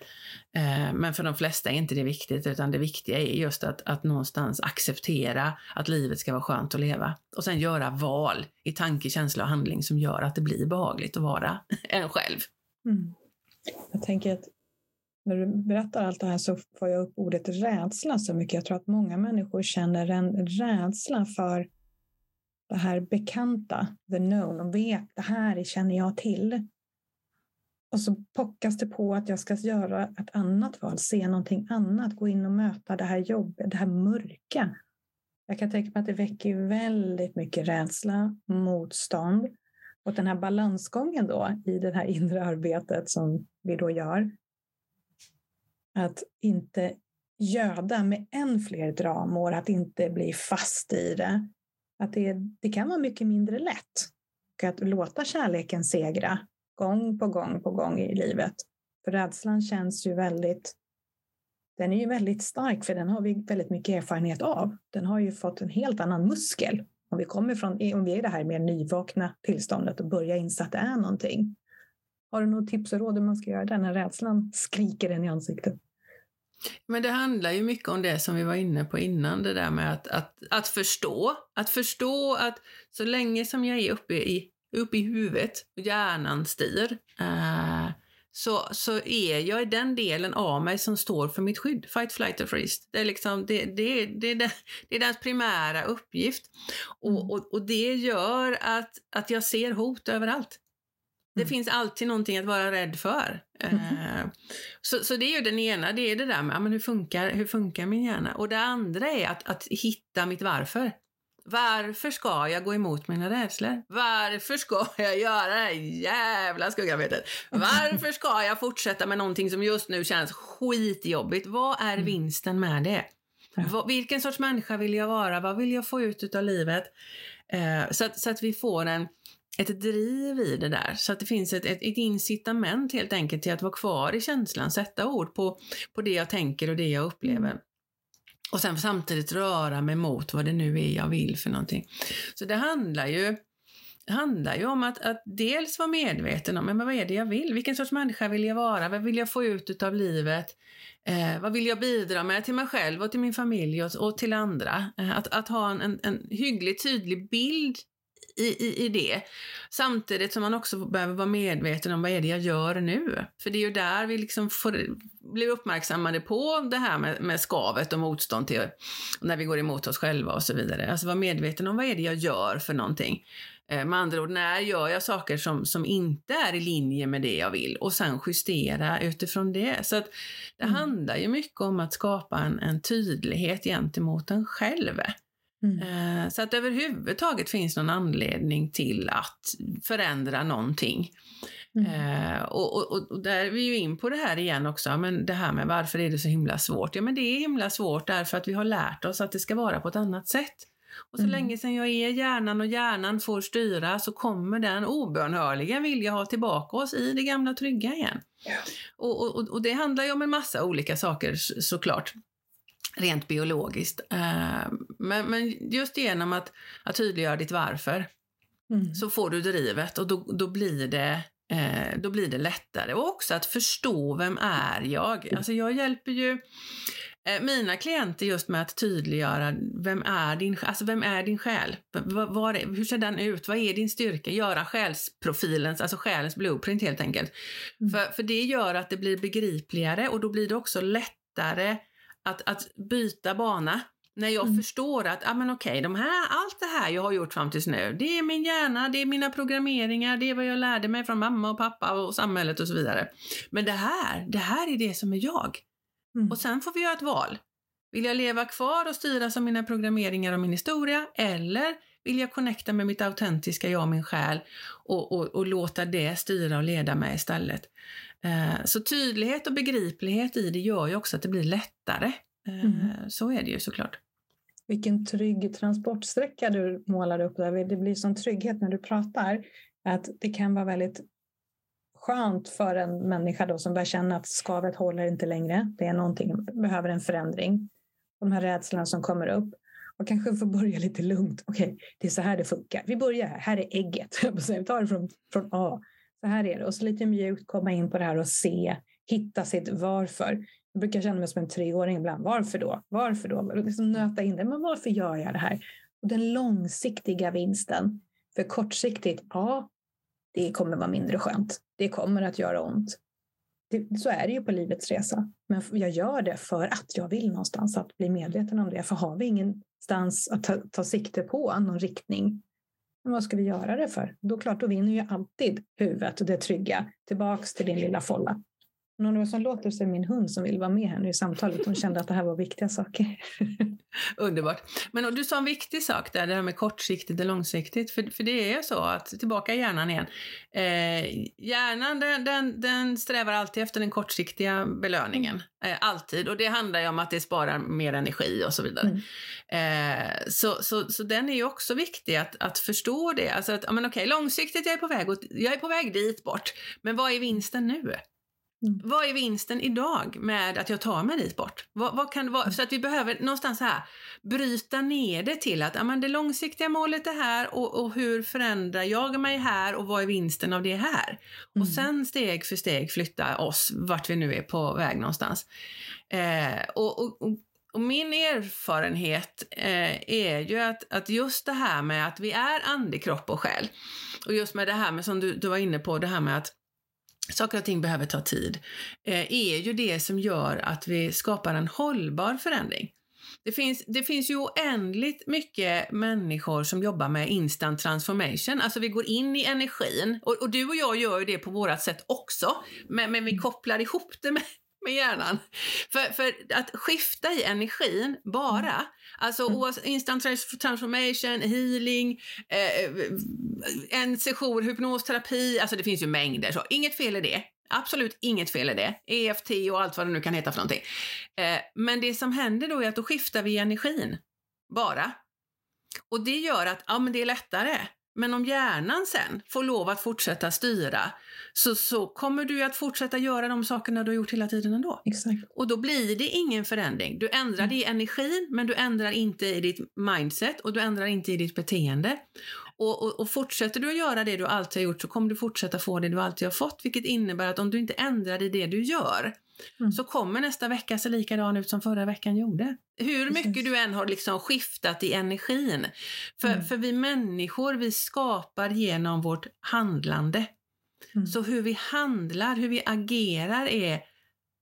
Eh, men för de flesta är inte det viktigt, utan det viktiga är just att, att någonstans acceptera att livet ska vara skönt att leva. Och sen göra val i tanke, känsla och handling som gör att det blir behagligt att vara en själv. Mm. Jag tänker att när du berättar allt det här så får jag upp ordet rädsla så mycket. Jag tror att många människor känner en rädsla för det här bekanta, the known. De vet, det här känner jag till. Och så pockas det på att jag ska göra ett annat val, se någonting annat, gå in och möta det här jobbet, det här mörka. Jag kan tänka mig att det väcker väldigt mycket rädsla, motstånd. Och den här balansgången då i det här inre arbetet som vi då gör, att inte göda med än fler dramor, att inte bli fast i det. Att det, det kan vara mycket mindre lätt. Och att låta kärleken segra gång på gång på gång i livet. För rädslan känns ju väldigt den är ju väldigt stark för den har vi väldigt mycket erfarenhet av. Den har ju fått en helt annan muskel. Om vi kommer från, om vi är i det här mer nyvakna tillståndet och börjar inse att det är någonting. Har du något tips och råd hur man ska göra det när rädslan skriker en i ansiktet? Men det handlar ju mycket om det som vi var inne på innan, det där med att, att, att förstå. Att förstå att så länge som jag är uppe i, uppe i huvudet och hjärnan styr, eh, så, så är jag i den delen av mig som står för mitt skydd. Fight, flight or freeze. Det är, liksom, det, det, det, det, det är dens primära uppgift. Och, mm. och, och det gör att, att jag ser hot överallt. Det mm. finns alltid någonting att vara rädd för. Mm. Uh, så, så det är ju den ena, det är det där med men hur, funkar, hur funkar min hjärna? Och det andra är att, att hitta mitt varför. Varför ska jag gå emot mina rädslor? Varför ska jag göra det här jävla skuggarbetet? Varför ska jag fortsätta med någonting som just nu känns skitjobbigt? Vad är mm. vinsten med det? Ja. Vilken sorts människa vill jag vara? Vad vill jag få ut av livet? Uh, så, att, så att vi får en ett driv i det där. Så att det finns ett, ett, ett, incitament helt enkelt till att vara kvar i känslan, sätta ord på, på det jag tänker och det jag upplever. Mm. Och sen samtidigt röra mig mot vad det nu är jag vill för någonting. Så det handlar ju, handlar ju om att, att dels vara medveten om men vad är det jag vill? Vilken sorts människa vill jag vara? Vad vill jag få ut av livet? Eh, vad vill jag bidra med till mig själv och till min familj och, och till andra? Eh, att, att ha en, en, en hyggligt tydlig bild i, i, i det. Samtidigt som man också behöver vara medveten om vad är det jag gör nu? För det är ju där vi liksom får, blir uppmärksammade på det här med, med skavet och motstånd till när vi går emot oss själva och så vidare. Alltså vara medveten om vad är det jag gör för någonting. Eh, med andra ord, när gör jag saker som, som inte är i linje med det jag vill och sen justera utifrån det. Så att det mm. handlar ju mycket om att skapa en, en tydlighet gentemot en själv. Mm. Eh, så att överhuvudtaget finns någon anledning till att förändra någonting. Mm. Eh, och, och, och, där är vi ju in på det här igen också, men det här med varför är det så himla svårt? Ja, men det är himla svårt därför att vi har lärt oss att det ska vara på ett annat sätt. Och så mm. länge sen jag är hjärnan och hjärnan får styra så kommer den obönhörligen vilja ha tillbaka oss i det gamla trygga igen. Ja. Och, och, och, det handlar ju om en massa olika saker såklart rent biologiskt. Eh, men, men just genom att, att tydliggöra ditt varför mm. så får du drivet och då, då blir det eh, då blir det lättare. Och också att förstå vem är jag? Alltså jag hjälper ju eh, mina klienter just med att tydliggöra vem är din, alltså vem är din själ? Var, var hur ser den ut? Vad är din styrka? Göra själsprofilens, alltså själens blueprint helt enkelt. Mm. För, för det gör att det blir begripligare och då blir det också lättare att, att byta bana. När jag mm. förstår att, ah, men okej, de här, allt det här jag har gjort fram tills nu, det är min hjärna, det är mina programmeringar, det är vad jag lärde mig från mamma och pappa och samhället och så vidare. Men det här, det här är det som är jag. Mm. Och sen får vi göra ett val. Vill jag leva kvar och styras av mina programmeringar och min historia eller vill jag connecta med mitt autentiska jag, min själ och, och, och låta det styra och leda mig istället? Eh, så tydlighet och begriplighet i det gör ju också att det blir lättare. Eh, mm. Så är det ju såklart. Vilken trygg transportsträcka du målar upp där. Det blir sån trygghet när du pratar. Att det kan vara väldigt skönt för en människa då som börjar känna att skavet håller inte längre. Det är någonting, behöver en förändring. Och de här rädslorna som kommer upp. Och kanske få börja lite lugnt. Okej, okay, det är så här det funkar. Vi börjar här. Här är ägget. Vi tar det från, från A. Så här är det. Och så lite mjukt komma in på det här och se, hitta sitt varför. Jag brukar känna mig som en treåring ibland. Varför då? Varför då? Liksom nöta in det. Men varför gör jag det här? Och den långsiktiga vinsten. För kortsiktigt, ja, det kommer vara mindre skönt. Det kommer att göra ont. Det, så är det ju på livets resa. Men jag gör det för att jag vill någonstans att bli medveten om det. För har vi ingen stans att ta, ta sikte på, någon riktning, men vad ska vi göra det för? Då klart, då vinner ju alltid huvudet och det trygga tillbaks till din lilla folla. Någon som låter sig min hund som vill vara med här nu i samtalet. Hon kände att det här var viktiga saker. Underbart. Men du sa en viktig sak där, det här med kortsiktigt och långsiktigt. För, för det är så att, tillbaka i hjärnan igen. Eh, hjärnan den, den, den, strävar alltid efter den kortsiktiga belöningen. Eh, alltid. Och det handlar ju om att det sparar mer energi och så vidare. Mm. Eh, så, så, så den är ju också viktig att, att förstå det. Alltså att, men okej, långsiktigt jag är på väg, jag är på väg dit bort. Men vad är vinsten nu? Mm. Vad är vinsten idag med att jag tar mig dit bort? Vad, vad kan vara? Så att vi behöver någonstans här bryta ner det till att amen, det långsiktiga målet är här och, och, hur förändrar jag mig här och vad är vinsten av det här? Mm. Och sen steg för steg flytta oss vart vi nu är på väg någonstans. Eh, och, och, och, min erfarenhet eh, är ju att, att just det här med att vi är ande, kropp och själ och just med det här med som du, du var inne på, det här med att saker och ting behöver ta tid, eh, är ju det som gör att vi skapar en hållbar förändring. Det finns, det finns ju oändligt mycket människor som jobbar med instant transformation. Alltså vi går in i energin. Och, och du och jag gör ju det på vårt sätt också. Men, men vi kopplar ihop det med, med hjärnan. För, för att skifta i energin bara, alltså mm. instant transformation, healing, eh, en session hypnosterapi, alltså det finns ju mängder. Så inget fel i det. Absolut inget fel i det. EFT och allt vad det nu kan heta för någonting. Eh, men det som händer då är att då skiftar vi energin. Bara. Och det gör att ja, men det är lättare. Men om hjärnan sen får lov att fortsätta styra så, så kommer du att fortsätta göra de sakerna du har gjort hela tiden ändå. Exakt. Och då blir det ingen förändring. Du ändrar mm. i energin men du ändrar inte i ditt mindset och du ändrar inte i ditt beteende. Och, och, och, fortsätter du att göra det du alltid har gjort så kommer du fortsätta få det du alltid har fått vilket innebär att om du inte ändrar i det du gör mm. så kommer nästa vecka se likadan ut som förra veckan gjorde. Hur Precis. mycket du än har liksom skiftat i energin. För, mm. för vi människor, vi skapar genom vårt handlande. Mm. Så hur vi handlar, hur vi agerar är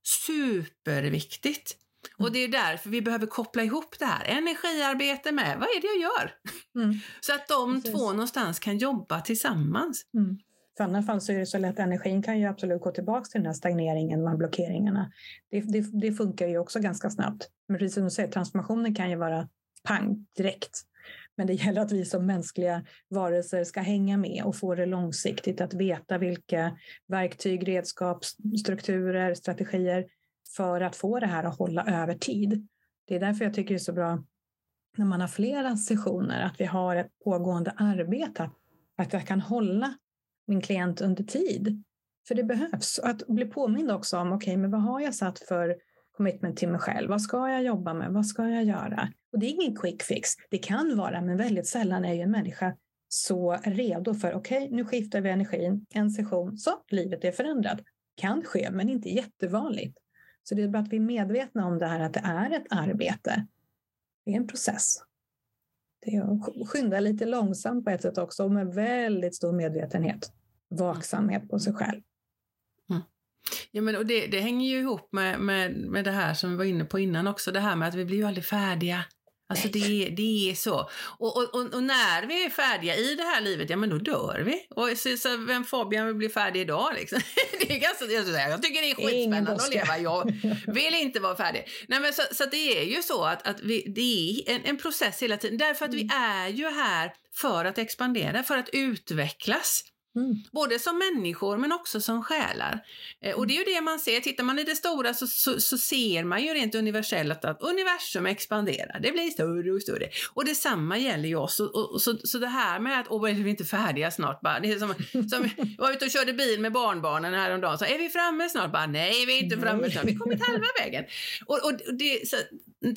superviktigt. Och mm. det är därför vi behöver koppla ihop det här. Energiarbete med vad är det jag gör? Mm. Så att de Precis. två någonstans kan jobba tillsammans. Mm. För annars fall så är det så lätt, energin kan ju absolut gå tillbaka till den här stagneringen, de blockeringarna. Det, det, det, funkar ju också ganska snabbt. Men precis som du säger, transformationen kan ju vara pang direkt. Men det gäller att vi som mänskliga varelser ska hänga med och få det långsiktigt, att veta vilka verktyg, redskap, strukturer, strategier för att få det här att hålla över tid. Det är därför jag tycker det är så bra när man har flera sessioner, att vi har ett pågående arbete, att jag kan hålla min klient under tid. För det behövs. Och att bli påmind också om, okej, okay, men vad har jag satt för commitment till mig själv? Vad ska jag jobba med? Vad ska jag göra? Och det är ingen quick fix. Det kan vara, men väldigt sällan är ju en människa så redo för, okej, okay, nu skiftar vi energin, en session, så livet är förändrat. Kan ske, men inte jättevanligt. Så det är bra att vi är medvetna om det här att det är ett arbete. Det är en process. Det är att skynda lite långsamt på ett sätt också, med väldigt stor medvetenhet vaksamhet på sig själv. Mm. Ja, men och det, det, hänger ju ihop med, med, med det här som vi var inne på innan också, det här med att vi blir ju aldrig färdiga. Alltså det, det är så. Och, och, och, när vi är färdiga i det här livet, ja men då dör vi. Och så, så vem Fabian vill bli färdig idag liksom? det är ganska, jag, jag tycker det är skitspännande att leva. Jag vill inte vara färdig. Nej men så, så det är ju så att, att vi, det är en, en process hela tiden. Därför att mm. vi är ju här för att expandera, för att utvecklas. Mm. Både som människor men också som själar. Eh, och det är ju det man ser, tittar man i det stora så, så, så ser man ju rent universellt att universum expanderar, det blir större och större. Och detsamma gäller ju oss. Och, och, så, så det här med att, åh, är vi inte färdiga snart? Bara, det är som, som, jag var ute och körde bil med barnbarnen häromdagen, så är vi framme snart? Bara, nej, vi är inte framme snart, vi har kommit halva vägen. Och, och det, så,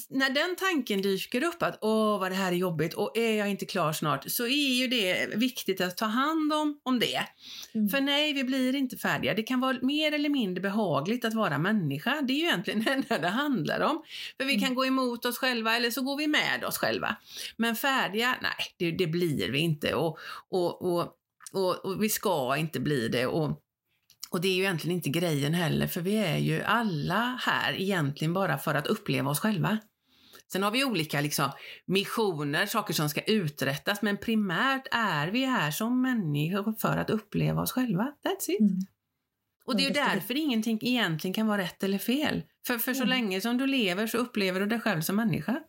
när den tanken dyker upp att åh vad det här är jobbigt och är jag inte klar snart så är ju det viktigt att ta hand om, om det. Mm. För nej, vi blir inte färdiga. Det kan vara mer eller mindre behagligt att vara människa. Det är ju egentligen det enda det handlar om. För vi mm. kan gå emot oss själva eller så går vi med oss själva. Men färdiga, nej, det, det blir vi inte och, och, och, och, och vi ska inte bli det. Och, och det är ju egentligen inte grejen heller, för vi är ju alla här egentligen bara för att uppleva oss själva. Sen har vi olika liksom, missioner, saker som ska uträttas, men primärt är vi här som människor för att uppleva oss själva. That's it. Mm. Och det är ju därför ingenting egentligen kan vara rätt eller fel. För, för så mm. länge som du lever så upplever du dig själv som människa.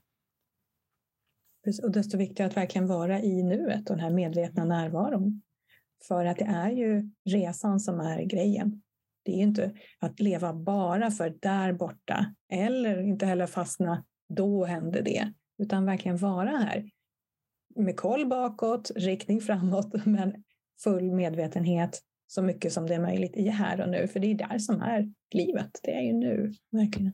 Och desto viktigare att verkligen vara i nuet och den här medvetna närvaron. För att det är ju resan som är grejen. Det är inte att leva bara för där borta eller inte heller fastna, då händer det, utan verkligen vara här med koll bakåt, riktning framåt, men full medvetenhet så mycket som det är möjligt i här och nu, för det är där som är livet. Det är ju nu, verkligen.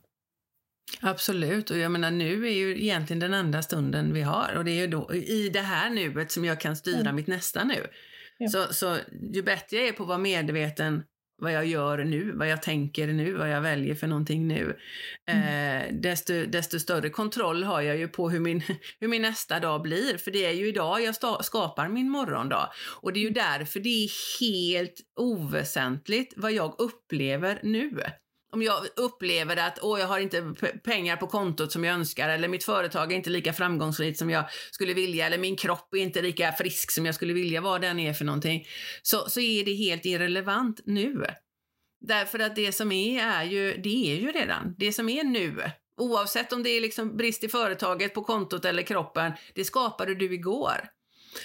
Absolut, och jag menar nu är ju egentligen den enda stunden vi har och det är ju då i det här nuet som jag kan styra mm. mitt nästa nu. Så, så ju bättre jag är på att vara medveten vad jag gör nu, vad jag tänker nu, vad jag väljer för någonting nu. Mm. Eh, desto, desto större kontroll har jag ju på hur min, hur min nästa dag blir. För det är ju idag jag sta, skapar min morgondag. Och det är ju mm. därför det är helt oväsentligt vad jag upplever nu om jag upplever att åh, jag har inte pengar på kontot som jag önskar eller mitt företag är inte lika framgångsrikt som jag skulle vilja eller min kropp är inte lika frisk som jag skulle vilja, vad den är för någonting, så, så är det helt irrelevant nu. Därför att det som är, är ju, det är ju redan. Det som är nu, oavsett om det är liksom brist i företaget, på kontot eller kroppen, det skapade du igår.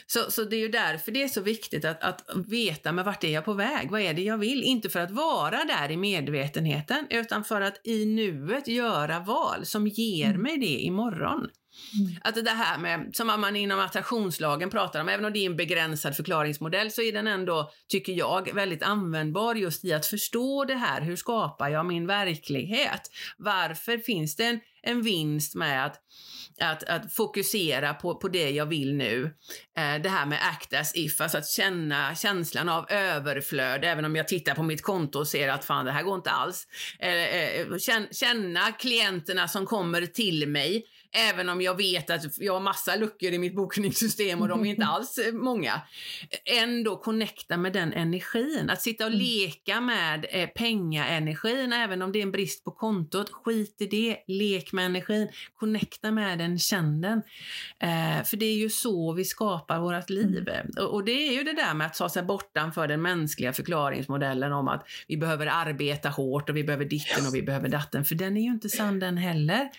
Så, så det är ju därför det är så viktigt att, att veta med vart är jag på väg, vad är det jag vill? Inte för att vara där i medvetenheten, utan för att i nuet göra val som ger mm. mig det imorgon. Mm. Att det här med, som man inom attraktionslagen pratar om, även om det är en begränsad förklaringsmodell så är den ändå, tycker jag, väldigt användbar just i att förstå det här. Hur skapar jag min verklighet? Varför finns det en, en vinst med att, att, att fokusera på, på det jag vill nu? Eh, det här med act as if, alltså att känna känslan av överflöd, även om jag tittar på mitt konto och ser att fan, det här går inte alls. Eh, eh, känna klienterna som kommer till mig Även om jag vet att jag har massa luckor i mitt bokningssystem och de är inte alls eh, många. Ändå connecta med den energin. Att sitta och mm. leka med eh, pengaenergin, även om det är en brist på kontot. Skit i det. Lek med energin. Connecta med den, känn den. Eh, för det är ju så vi skapar vårt liv. Mm. Och, och, det är ju det där med att ta sig bortanför den mänskliga förklaringsmodellen om att vi behöver arbeta hårt och vi behöver ditten och vi behöver datten. För den är ju inte sann den heller.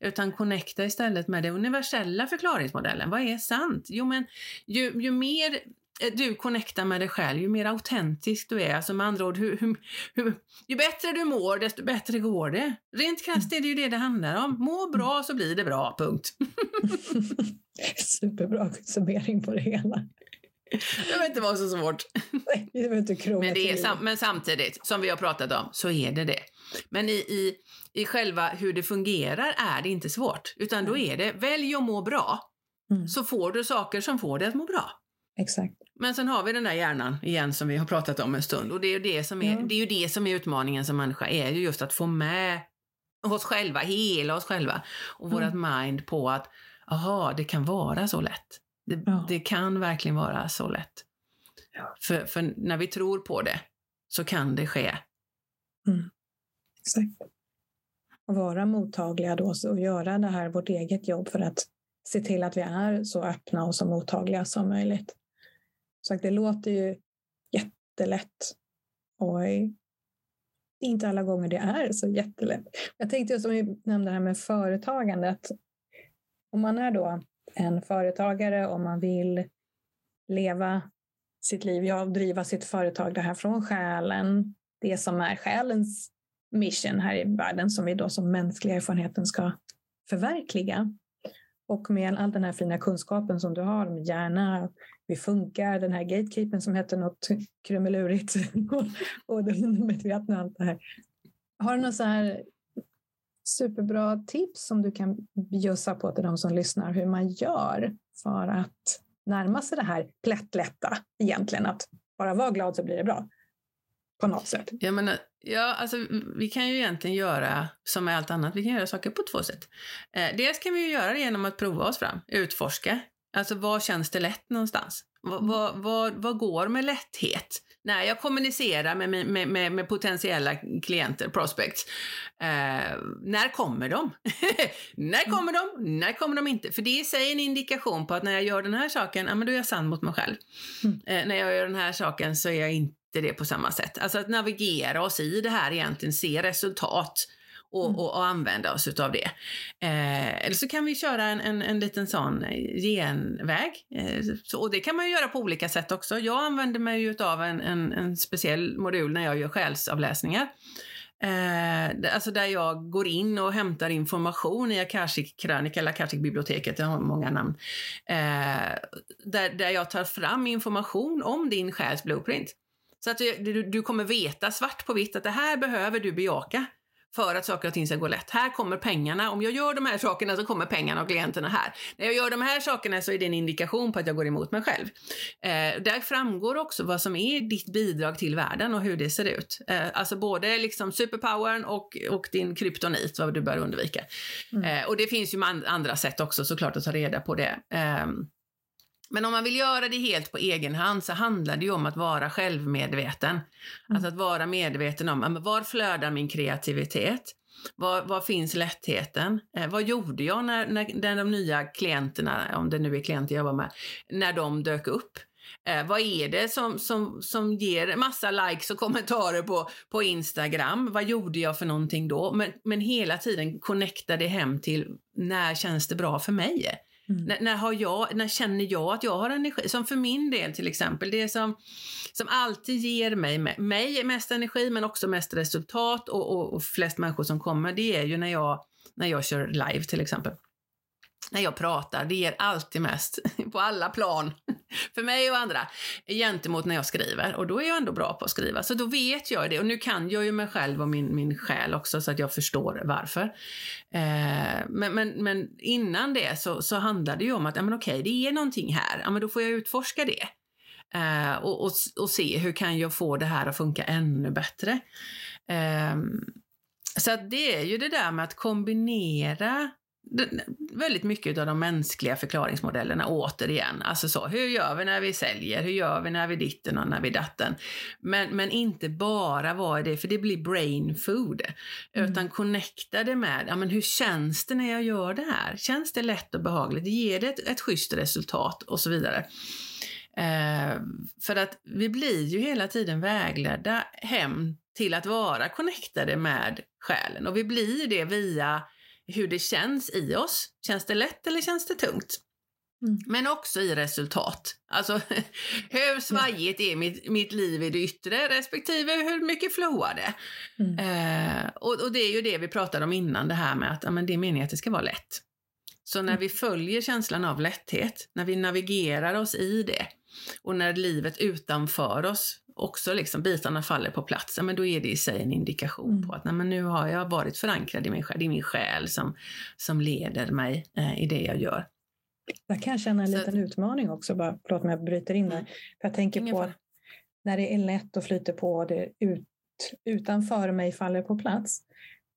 Utan connecta istället med den universella förklaringsmodellen. Vad är sant? Jo, men ju, ju mer du connectar med dig själv, ju mer autentisk du är. Alltså med andra ord, hur, hur, hur, ju bättre du mår, desto bättre går det. Rent krasst är det ju det det handlar om. Må bra så blir det bra, punkt. Superbra summering på det hela. Det behöver inte vara så svårt. Nej, det inte men, det är sam men samtidigt, som vi har pratat om, så är det det. Men i, i, i själva hur det fungerar är det inte svårt. Utan då är det, välj att må bra. Mm. Så får du saker som får dig att må bra. Exakt. Men sen har vi den där hjärnan igen som vi har pratat om en stund. Och det är ju det som är, mm. det är, ju det som är utmaningen som människa, är ju just att få med oss själva, hela oss själva och mm. vårt mind på att aha, det kan vara så lätt. Det, ja. det kan verkligen vara så lätt. Ja. För, för, när vi tror på det så kan det ske. Mm. Exakt. Och vara mottagliga då och göra det här vårt eget jobb för att se till att vi är så öppna och så mottagliga som möjligt. Så det låter ju jättelätt. Och inte alla gånger det är så jättelätt. Jag tänkte som vi nämnde här med företagandet. Om man är då en företagare, om man vill leva sitt liv, ja, driva sitt företag det här från själen, det som är själens mission här i världen som vi då som mänskliga erfarenheten ska förverkliga. Och med all den här fina kunskapen som du har om hjärna, vi funkar, den här gatekeepern som heter något krumelurigt och det och allt det här. Har du några så här superbra tips som du kan bjussa på till de som lyssnar hur man gör för att närma sig det här plättlätta egentligen, att bara vara glad så blir det bra på något sätt. Jag menar, ja, alltså, vi kan ju egentligen göra som med allt annat, vi kan göra saker på två sätt. Eh, dels kan vi ju göra det genom att prova oss fram, utforska. Alltså var känns det lätt någonstans? Vad, vad, vad, vad går med lätthet? När jag kommunicerar med, med, med, med potentiella klienter, prospects, eh, när kommer de? när kommer de? När kommer de inte? För det är i sig en indikation på att när jag gör den här saken, ja men då är jag sann mot mig själv. Mm. Eh, när jag gör den här saken så är jag inte det på samma sätt. Alltså att navigera oss i det här egentligen, se resultat och, mm. och, och använda oss av det. Eh, eller så kan vi köra en, en, en liten sån genväg. Eh, så, och det kan man göra på olika sätt också. Jag använder mig av en, en, en speciell modul när jag gör själsavläsningar. Eh, alltså där jag går in och hämtar information i Akashic krönika eller Akashic biblioteket, jag har många namn. Eh, där, där jag tar fram information om din själs blueprint. Så att du, du kommer veta svart på vitt att det här behöver du bejaka för att saker och ting ska gå lätt. Här kommer pengarna. Om jag gör de här sakerna så kommer pengarna och klienterna här. När jag gör de här sakerna så är det en indikation på att jag går emot mig själv. Eh, där framgår också vad som är ditt bidrag till världen och hur det ser ut. Eh, alltså både liksom superpowern och, och din kryptonit, vad du bör undvika. Mm. Eh, och det finns ju andra sätt också såklart att ta reda på det. Um, men om man vill göra det helt på egen hand så handlar det ju om att vara självmedveten. Mm. Alltså att vara medveten om var flödar min kreativitet? Var, var finns lättheten? Eh, vad gjorde jag när, när, när de nya klienterna, om det nu är klienter jag jobbar med, när de dök upp? Eh, vad är det som, som, som ger massa likes och kommentarer på, på Instagram? Vad gjorde jag för någonting då? Men, men hela tiden connecta det hem till när känns det bra för mig? Mm. När, när, har jag, när känner jag att jag har energi? Som för min del till exempel, det som, som alltid ger mig, mig mest energi men också mest resultat och, och, och flest människor som kommer, det är ju när jag, när jag kör live till exempel när jag pratar. Det ger alltid mest, på alla plan, för mig och andra, gentemot när jag skriver. Och då är jag ändå bra på att skriva, så då vet jag det. Och nu kan jag ju mig själv och min, min själ också, så att jag förstår varför. Eh, men, men, men innan det så, så handlar det ju om att, ja men okej, det är någonting här. Ja men då får jag utforska det. Eh, och, och, och se hur kan jag få det här att funka ännu bättre. Eh, så att det är ju det där med att kombinera väldigt mycket av de mänskliga förklaringsmodellerna återigen. Alltså så, hur gör vi när vi säljer? Hur gör vi när vi ditten och när vi datten? Men, men inte bara vad är det, för det blir brain food. Mm. Utan connecta det med, ja men hur känns det när jag gör det här? Känns det lätt och behagligt? Ger det ett, ett schysst resultat? Och så vidare. Eh, för att vi blir ju hela tiden vägledda hem till att vara connectade med själen. Och vi blir det via hur det känns i oss. Känns det lätt eller känns det tungt? Mm. Men också i resultat. Alltså hur svajigt är mitt, mitt liv i det yttre respektive hur mycket flowar det? Mm. Eh, och, och, det är ju det vi pratade om innan, det här med att ja, men det är meningen att det ska vara lätt. Så när mm. vi följer känslan av lätthet, när vi navigerar oss i det och när livet utanför oss också liksom bitarna faller på plats, men då är det i sig en indikation mm. på att nej, men nu har jag varit förankrad i min själ. Det är min själ som, som leder mig eh, i det jag gör. Jag kan känna en Så, liten utmaning också, bara, förlåt om jag bryter in där. Mm. För jag tänker på att när det är lätt och flyter på och det ut, utanför mig faller på plats.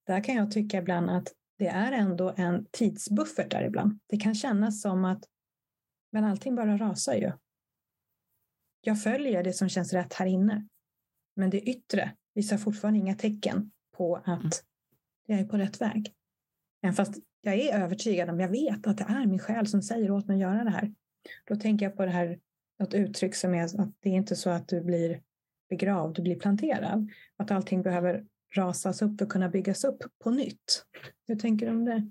Där kan jag tycka ibland att det är ändå en tidsbuffert där ibland. Det kan kännas som att men allting bara rasar ju. Jag följer det som känns rätt här inne. Men det yttre visar fortfarande inga tecken på att mm. jag är på rätt väg. Även fast jag är övertygad om, jag vet att det är min själ som säger åt mig att göra det här. Då tänker jag på det här, något uttryck som är att det är inte så att du blir begravd, du blir planterad. Att allting behöver rasas upp och kunna byggas upp på nytt. Hur tänker du om det?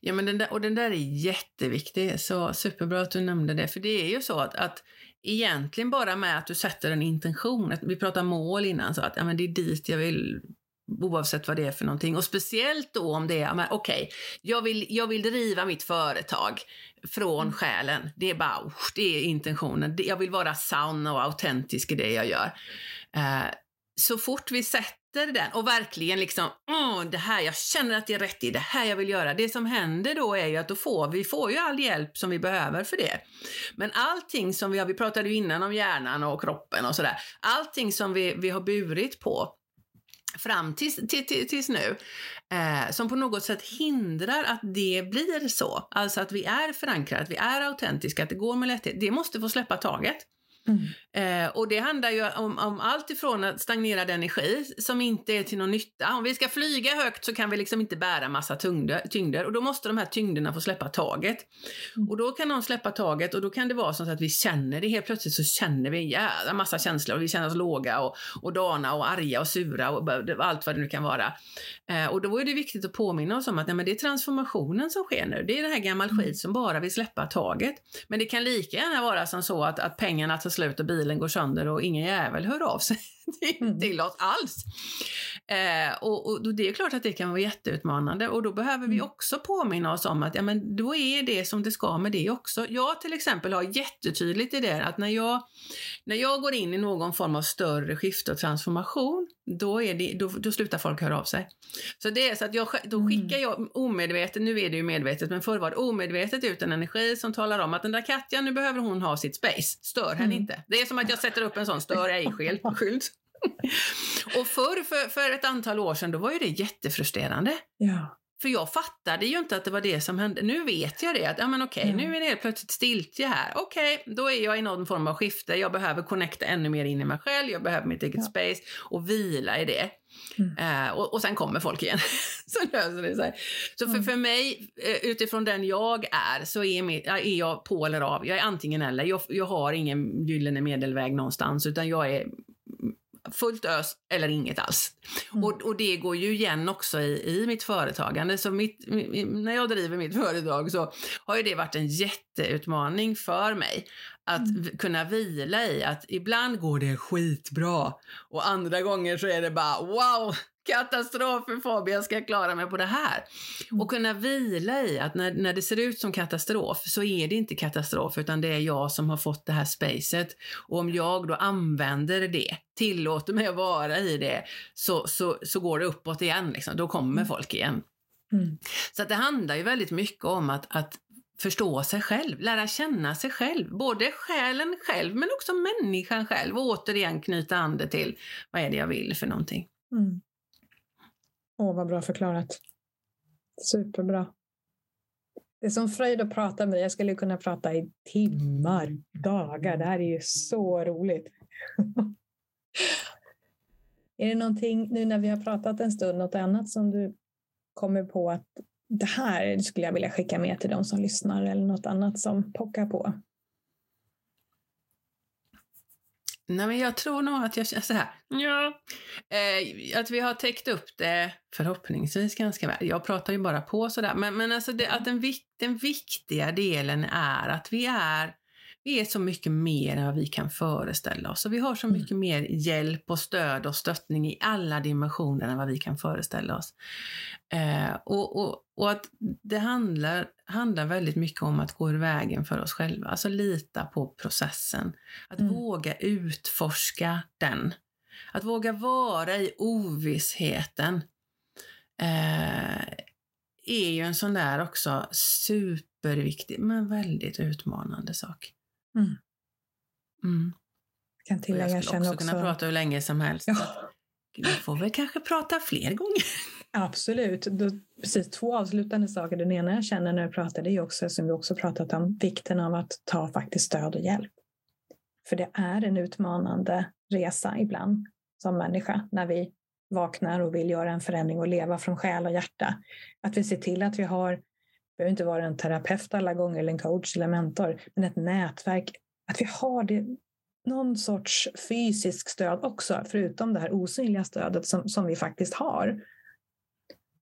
Ja, men den där, och den där är jätteviktig, så superbra att du nämnde det. För det är ju så att, att egentligen bara med att du sätter en intention, vi pratade mål innan, så att ja, men det är dit jag vill oavsett vad det är för någonting. Och speciellt då om det är, okej, okay, jag, vill, jag vill driva mitt företag från mm. själen. Det är bara, det är intentionen. Jag vill vara sann och autentisk i det jag gör. Så fort vi sätter den och verkligen liksom, oh, det här, jag känner att det är rätt i det här jag vill göra. Det som händer då är ju att då får vi får ju all hjälp som vi behöver för det. Men allting som vi har, vi pratade ju innan om hjärnan och kroppen och sådär, allting som vi, vi har burit på fram tills, till, till, tills nu, eh, som på något sätt hindrar att det blir så. Alltså att vi är förankrade, att vi är autentiska, att det går med lätthet. Det måste få släppa taget. Mm. Eh, och det handlar ju om, om allt ifrån att stagnerad energi som inte är till någon nytta. Om vi ska flyga högt så kan vi liksom inte bära massa tyngder, tyngder och då måste de här tyngderna få släppa taget. Mm. Och då kan de släppa taget och då kan det vara så att vi känner det. Helt plötsligt så känner vi en jävla massa känslor och vi känner oss låga och, och dana och arga och sura och allt vad det nu kan vara. Eh, och då är det viktigt att påminna oss om att nej, men det är transformationen som sker nu. Det är det här gammal mm. skit som bara vill släppa taget. Men det kan lika gärna vara som så att, att pengarna tar slut och bilen går sönder och ingen jävel hör av sig. till oss alls. Eh, och, och, det är klart att det kan vara jätteutmanande och då behöver vi mm. också påminna oss om att ja, men då är det som det ska med det också. Jag till exempel har jättetydligt i det att när jag, när jag går in i någon form av större skifte och transformation, då, är det, då, då slutar folk höra av sig. Så det är så att jag, då mm. skickar jag omedvetet, nu är det ju medvetet, men förr var det omedvetet ut en energi som talar om att den där Katja, nu behöver hon ha sitt space. Stör henne mm. inte. Det är som att jag sätter upp en sån stör ej-skylt. och förr, för, för ett antal år sedan, då var ju det jättefrustrerande. Ja. För jag fattade ju inte att det var det som hände. Nu vet jag det, att ja, men okej, okay, mm. nu är det helt plötsligt stiltje här. Okej, okay, då är jag i någon form av skifte. Jag behöver connecta ännu mer in i mig själv, jag behöver mitt eget ja. space och vila i det. Mm. Uh, och, och sen kommer folk igen. så löser det sig. Så för, mm. för mig, eh, utifrån den jag är, så är, mitt, är jag på eller av. Jag är antingen eller. Jag, jag har ingen gyllene medelväg någonstans, utan jag är fullt ös eller inget alls. Mm. Och, och det går ju igen också i, i mitt företagande. Så mitt, när jag driver mitt företag så har ju det varit en jätteutmaning för mig. Att mm. kunna vila i att ibland går det skitbra och andra gånger så är det bara wow, katastrofer Fabian ska jag klara mig på det här. Och kunna vila i att när, när det ser ut som katastrof så är det inte katastrof utan det är jag som har fått det här spacet. Och om jag då använder det, tillåter mig att vara i det, så, så, så går det uppåt igen. Liksom. Då kommer Mm. folk igen. Mm. Så det handlar ju väldigt mycket om att, att förstå sig själv, lära känna sig själv. Både själen själv men också människan själv. Och återigen knyta an det till vad är det jag vill för någonting. Mm. Åh, vad bra förklarat. Superbra. Det är som fröjd att prata med dig. Jag skulle kunna prata i timmar, dagar. Det här är ju så roligt. är det någonting, nu när vi har pratat en stund, något annat som du kommer på att det här skulle jag vilja skicka med till de som lyssnar eller något annat som pockar på? Nej, men jag tror nog att jag känner så här. Ja. Eh, att vi har täckt upp det förhoppningsvis ganska väl. Jag pratar ju bara på sådär. Men, men alltså det, att den, vik, den viktiga delen är att vi är, vi är så mycket mer än vad vi kan föreställa oss. Och vi har så Mm. mycket mer hjälp och stöd och stöttning i alla dimensioner än vad vi kan föreställa oss. Eh, och, och, och att det handlar, handlar väldigt mycket om att gå ur vägen för oss själva. Alltså lita på processen. Att Mm. våga utforska den. Att våga vara i ovissheten. Eh, är ju en sån där också superviktig men väldigt utmanande sak. Mm. Mm. Jag kan tillägga, jag jag skulle också också... kunna prata hur länge som helst. Ja. Vi får väl kanske prata fler gånger. Absolut. Då, precis, två avslutande saker. Den ena jag känner när jag pratar det är också, som vi också pratat om, vikten av att ta faktiskt stöd och hjälp. För det är en utmanande resa ibland som människa när vi vaknar och vill göra en förändring och leva från själ och hjärta. Att vi ser till att vi har, det behöver inte vara en terapeut alla gånger eller en coach eller mentor, men ett nätverk. Att vi har det, någon sorts fysisk stöd också, förutom det här osynliga stödet som, som vi faktiskt har.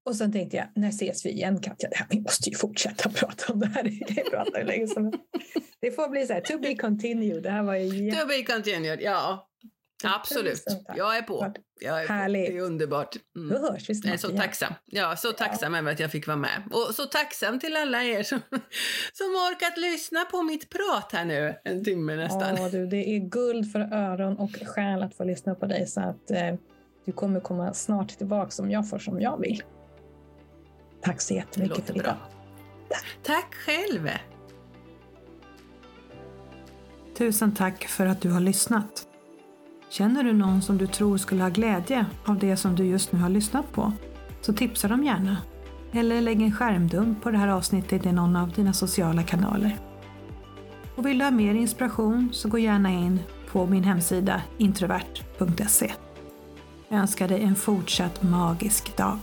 Och sen tänkte jag, när ses vi igen Katja? Det här, vi måste ju fortsätta prata om det här. Vi kan ju prata hur länge som. Det får bli så här, to be continued. Det här var ju To be continued, ja. Absolut. Jag är på. Jag är på. Härligt. Det är underbart. Då Mm. hörs vi Jag är snart så igen. tacksam. Ja, så tacksam över att jag fick vara med. Och så tacksam till alla er som, som orkat lyssna på mitt prat här nu en timme nästan. Ja, du, det är guld för öron och själ att få lyssna på dig så att eh, du kommer komma snart tillbaka som jag får som jag vill. Tack så det jättemycket låter för idag. bra. Tack själv. Tusen tack för att du har lyssnat. Känner du någon som du tror skulle ha glädje av det som du just nu har lyssnat på? Så tipsa dem gärna. Eller lägg en skärmdump på det här avsnittet i någon av dina sociala kanaler. Och vill du ha mer inspiration så gå gärna in på min hemsida introvert.se. Jag önskar dig en fortsatt magisk dag.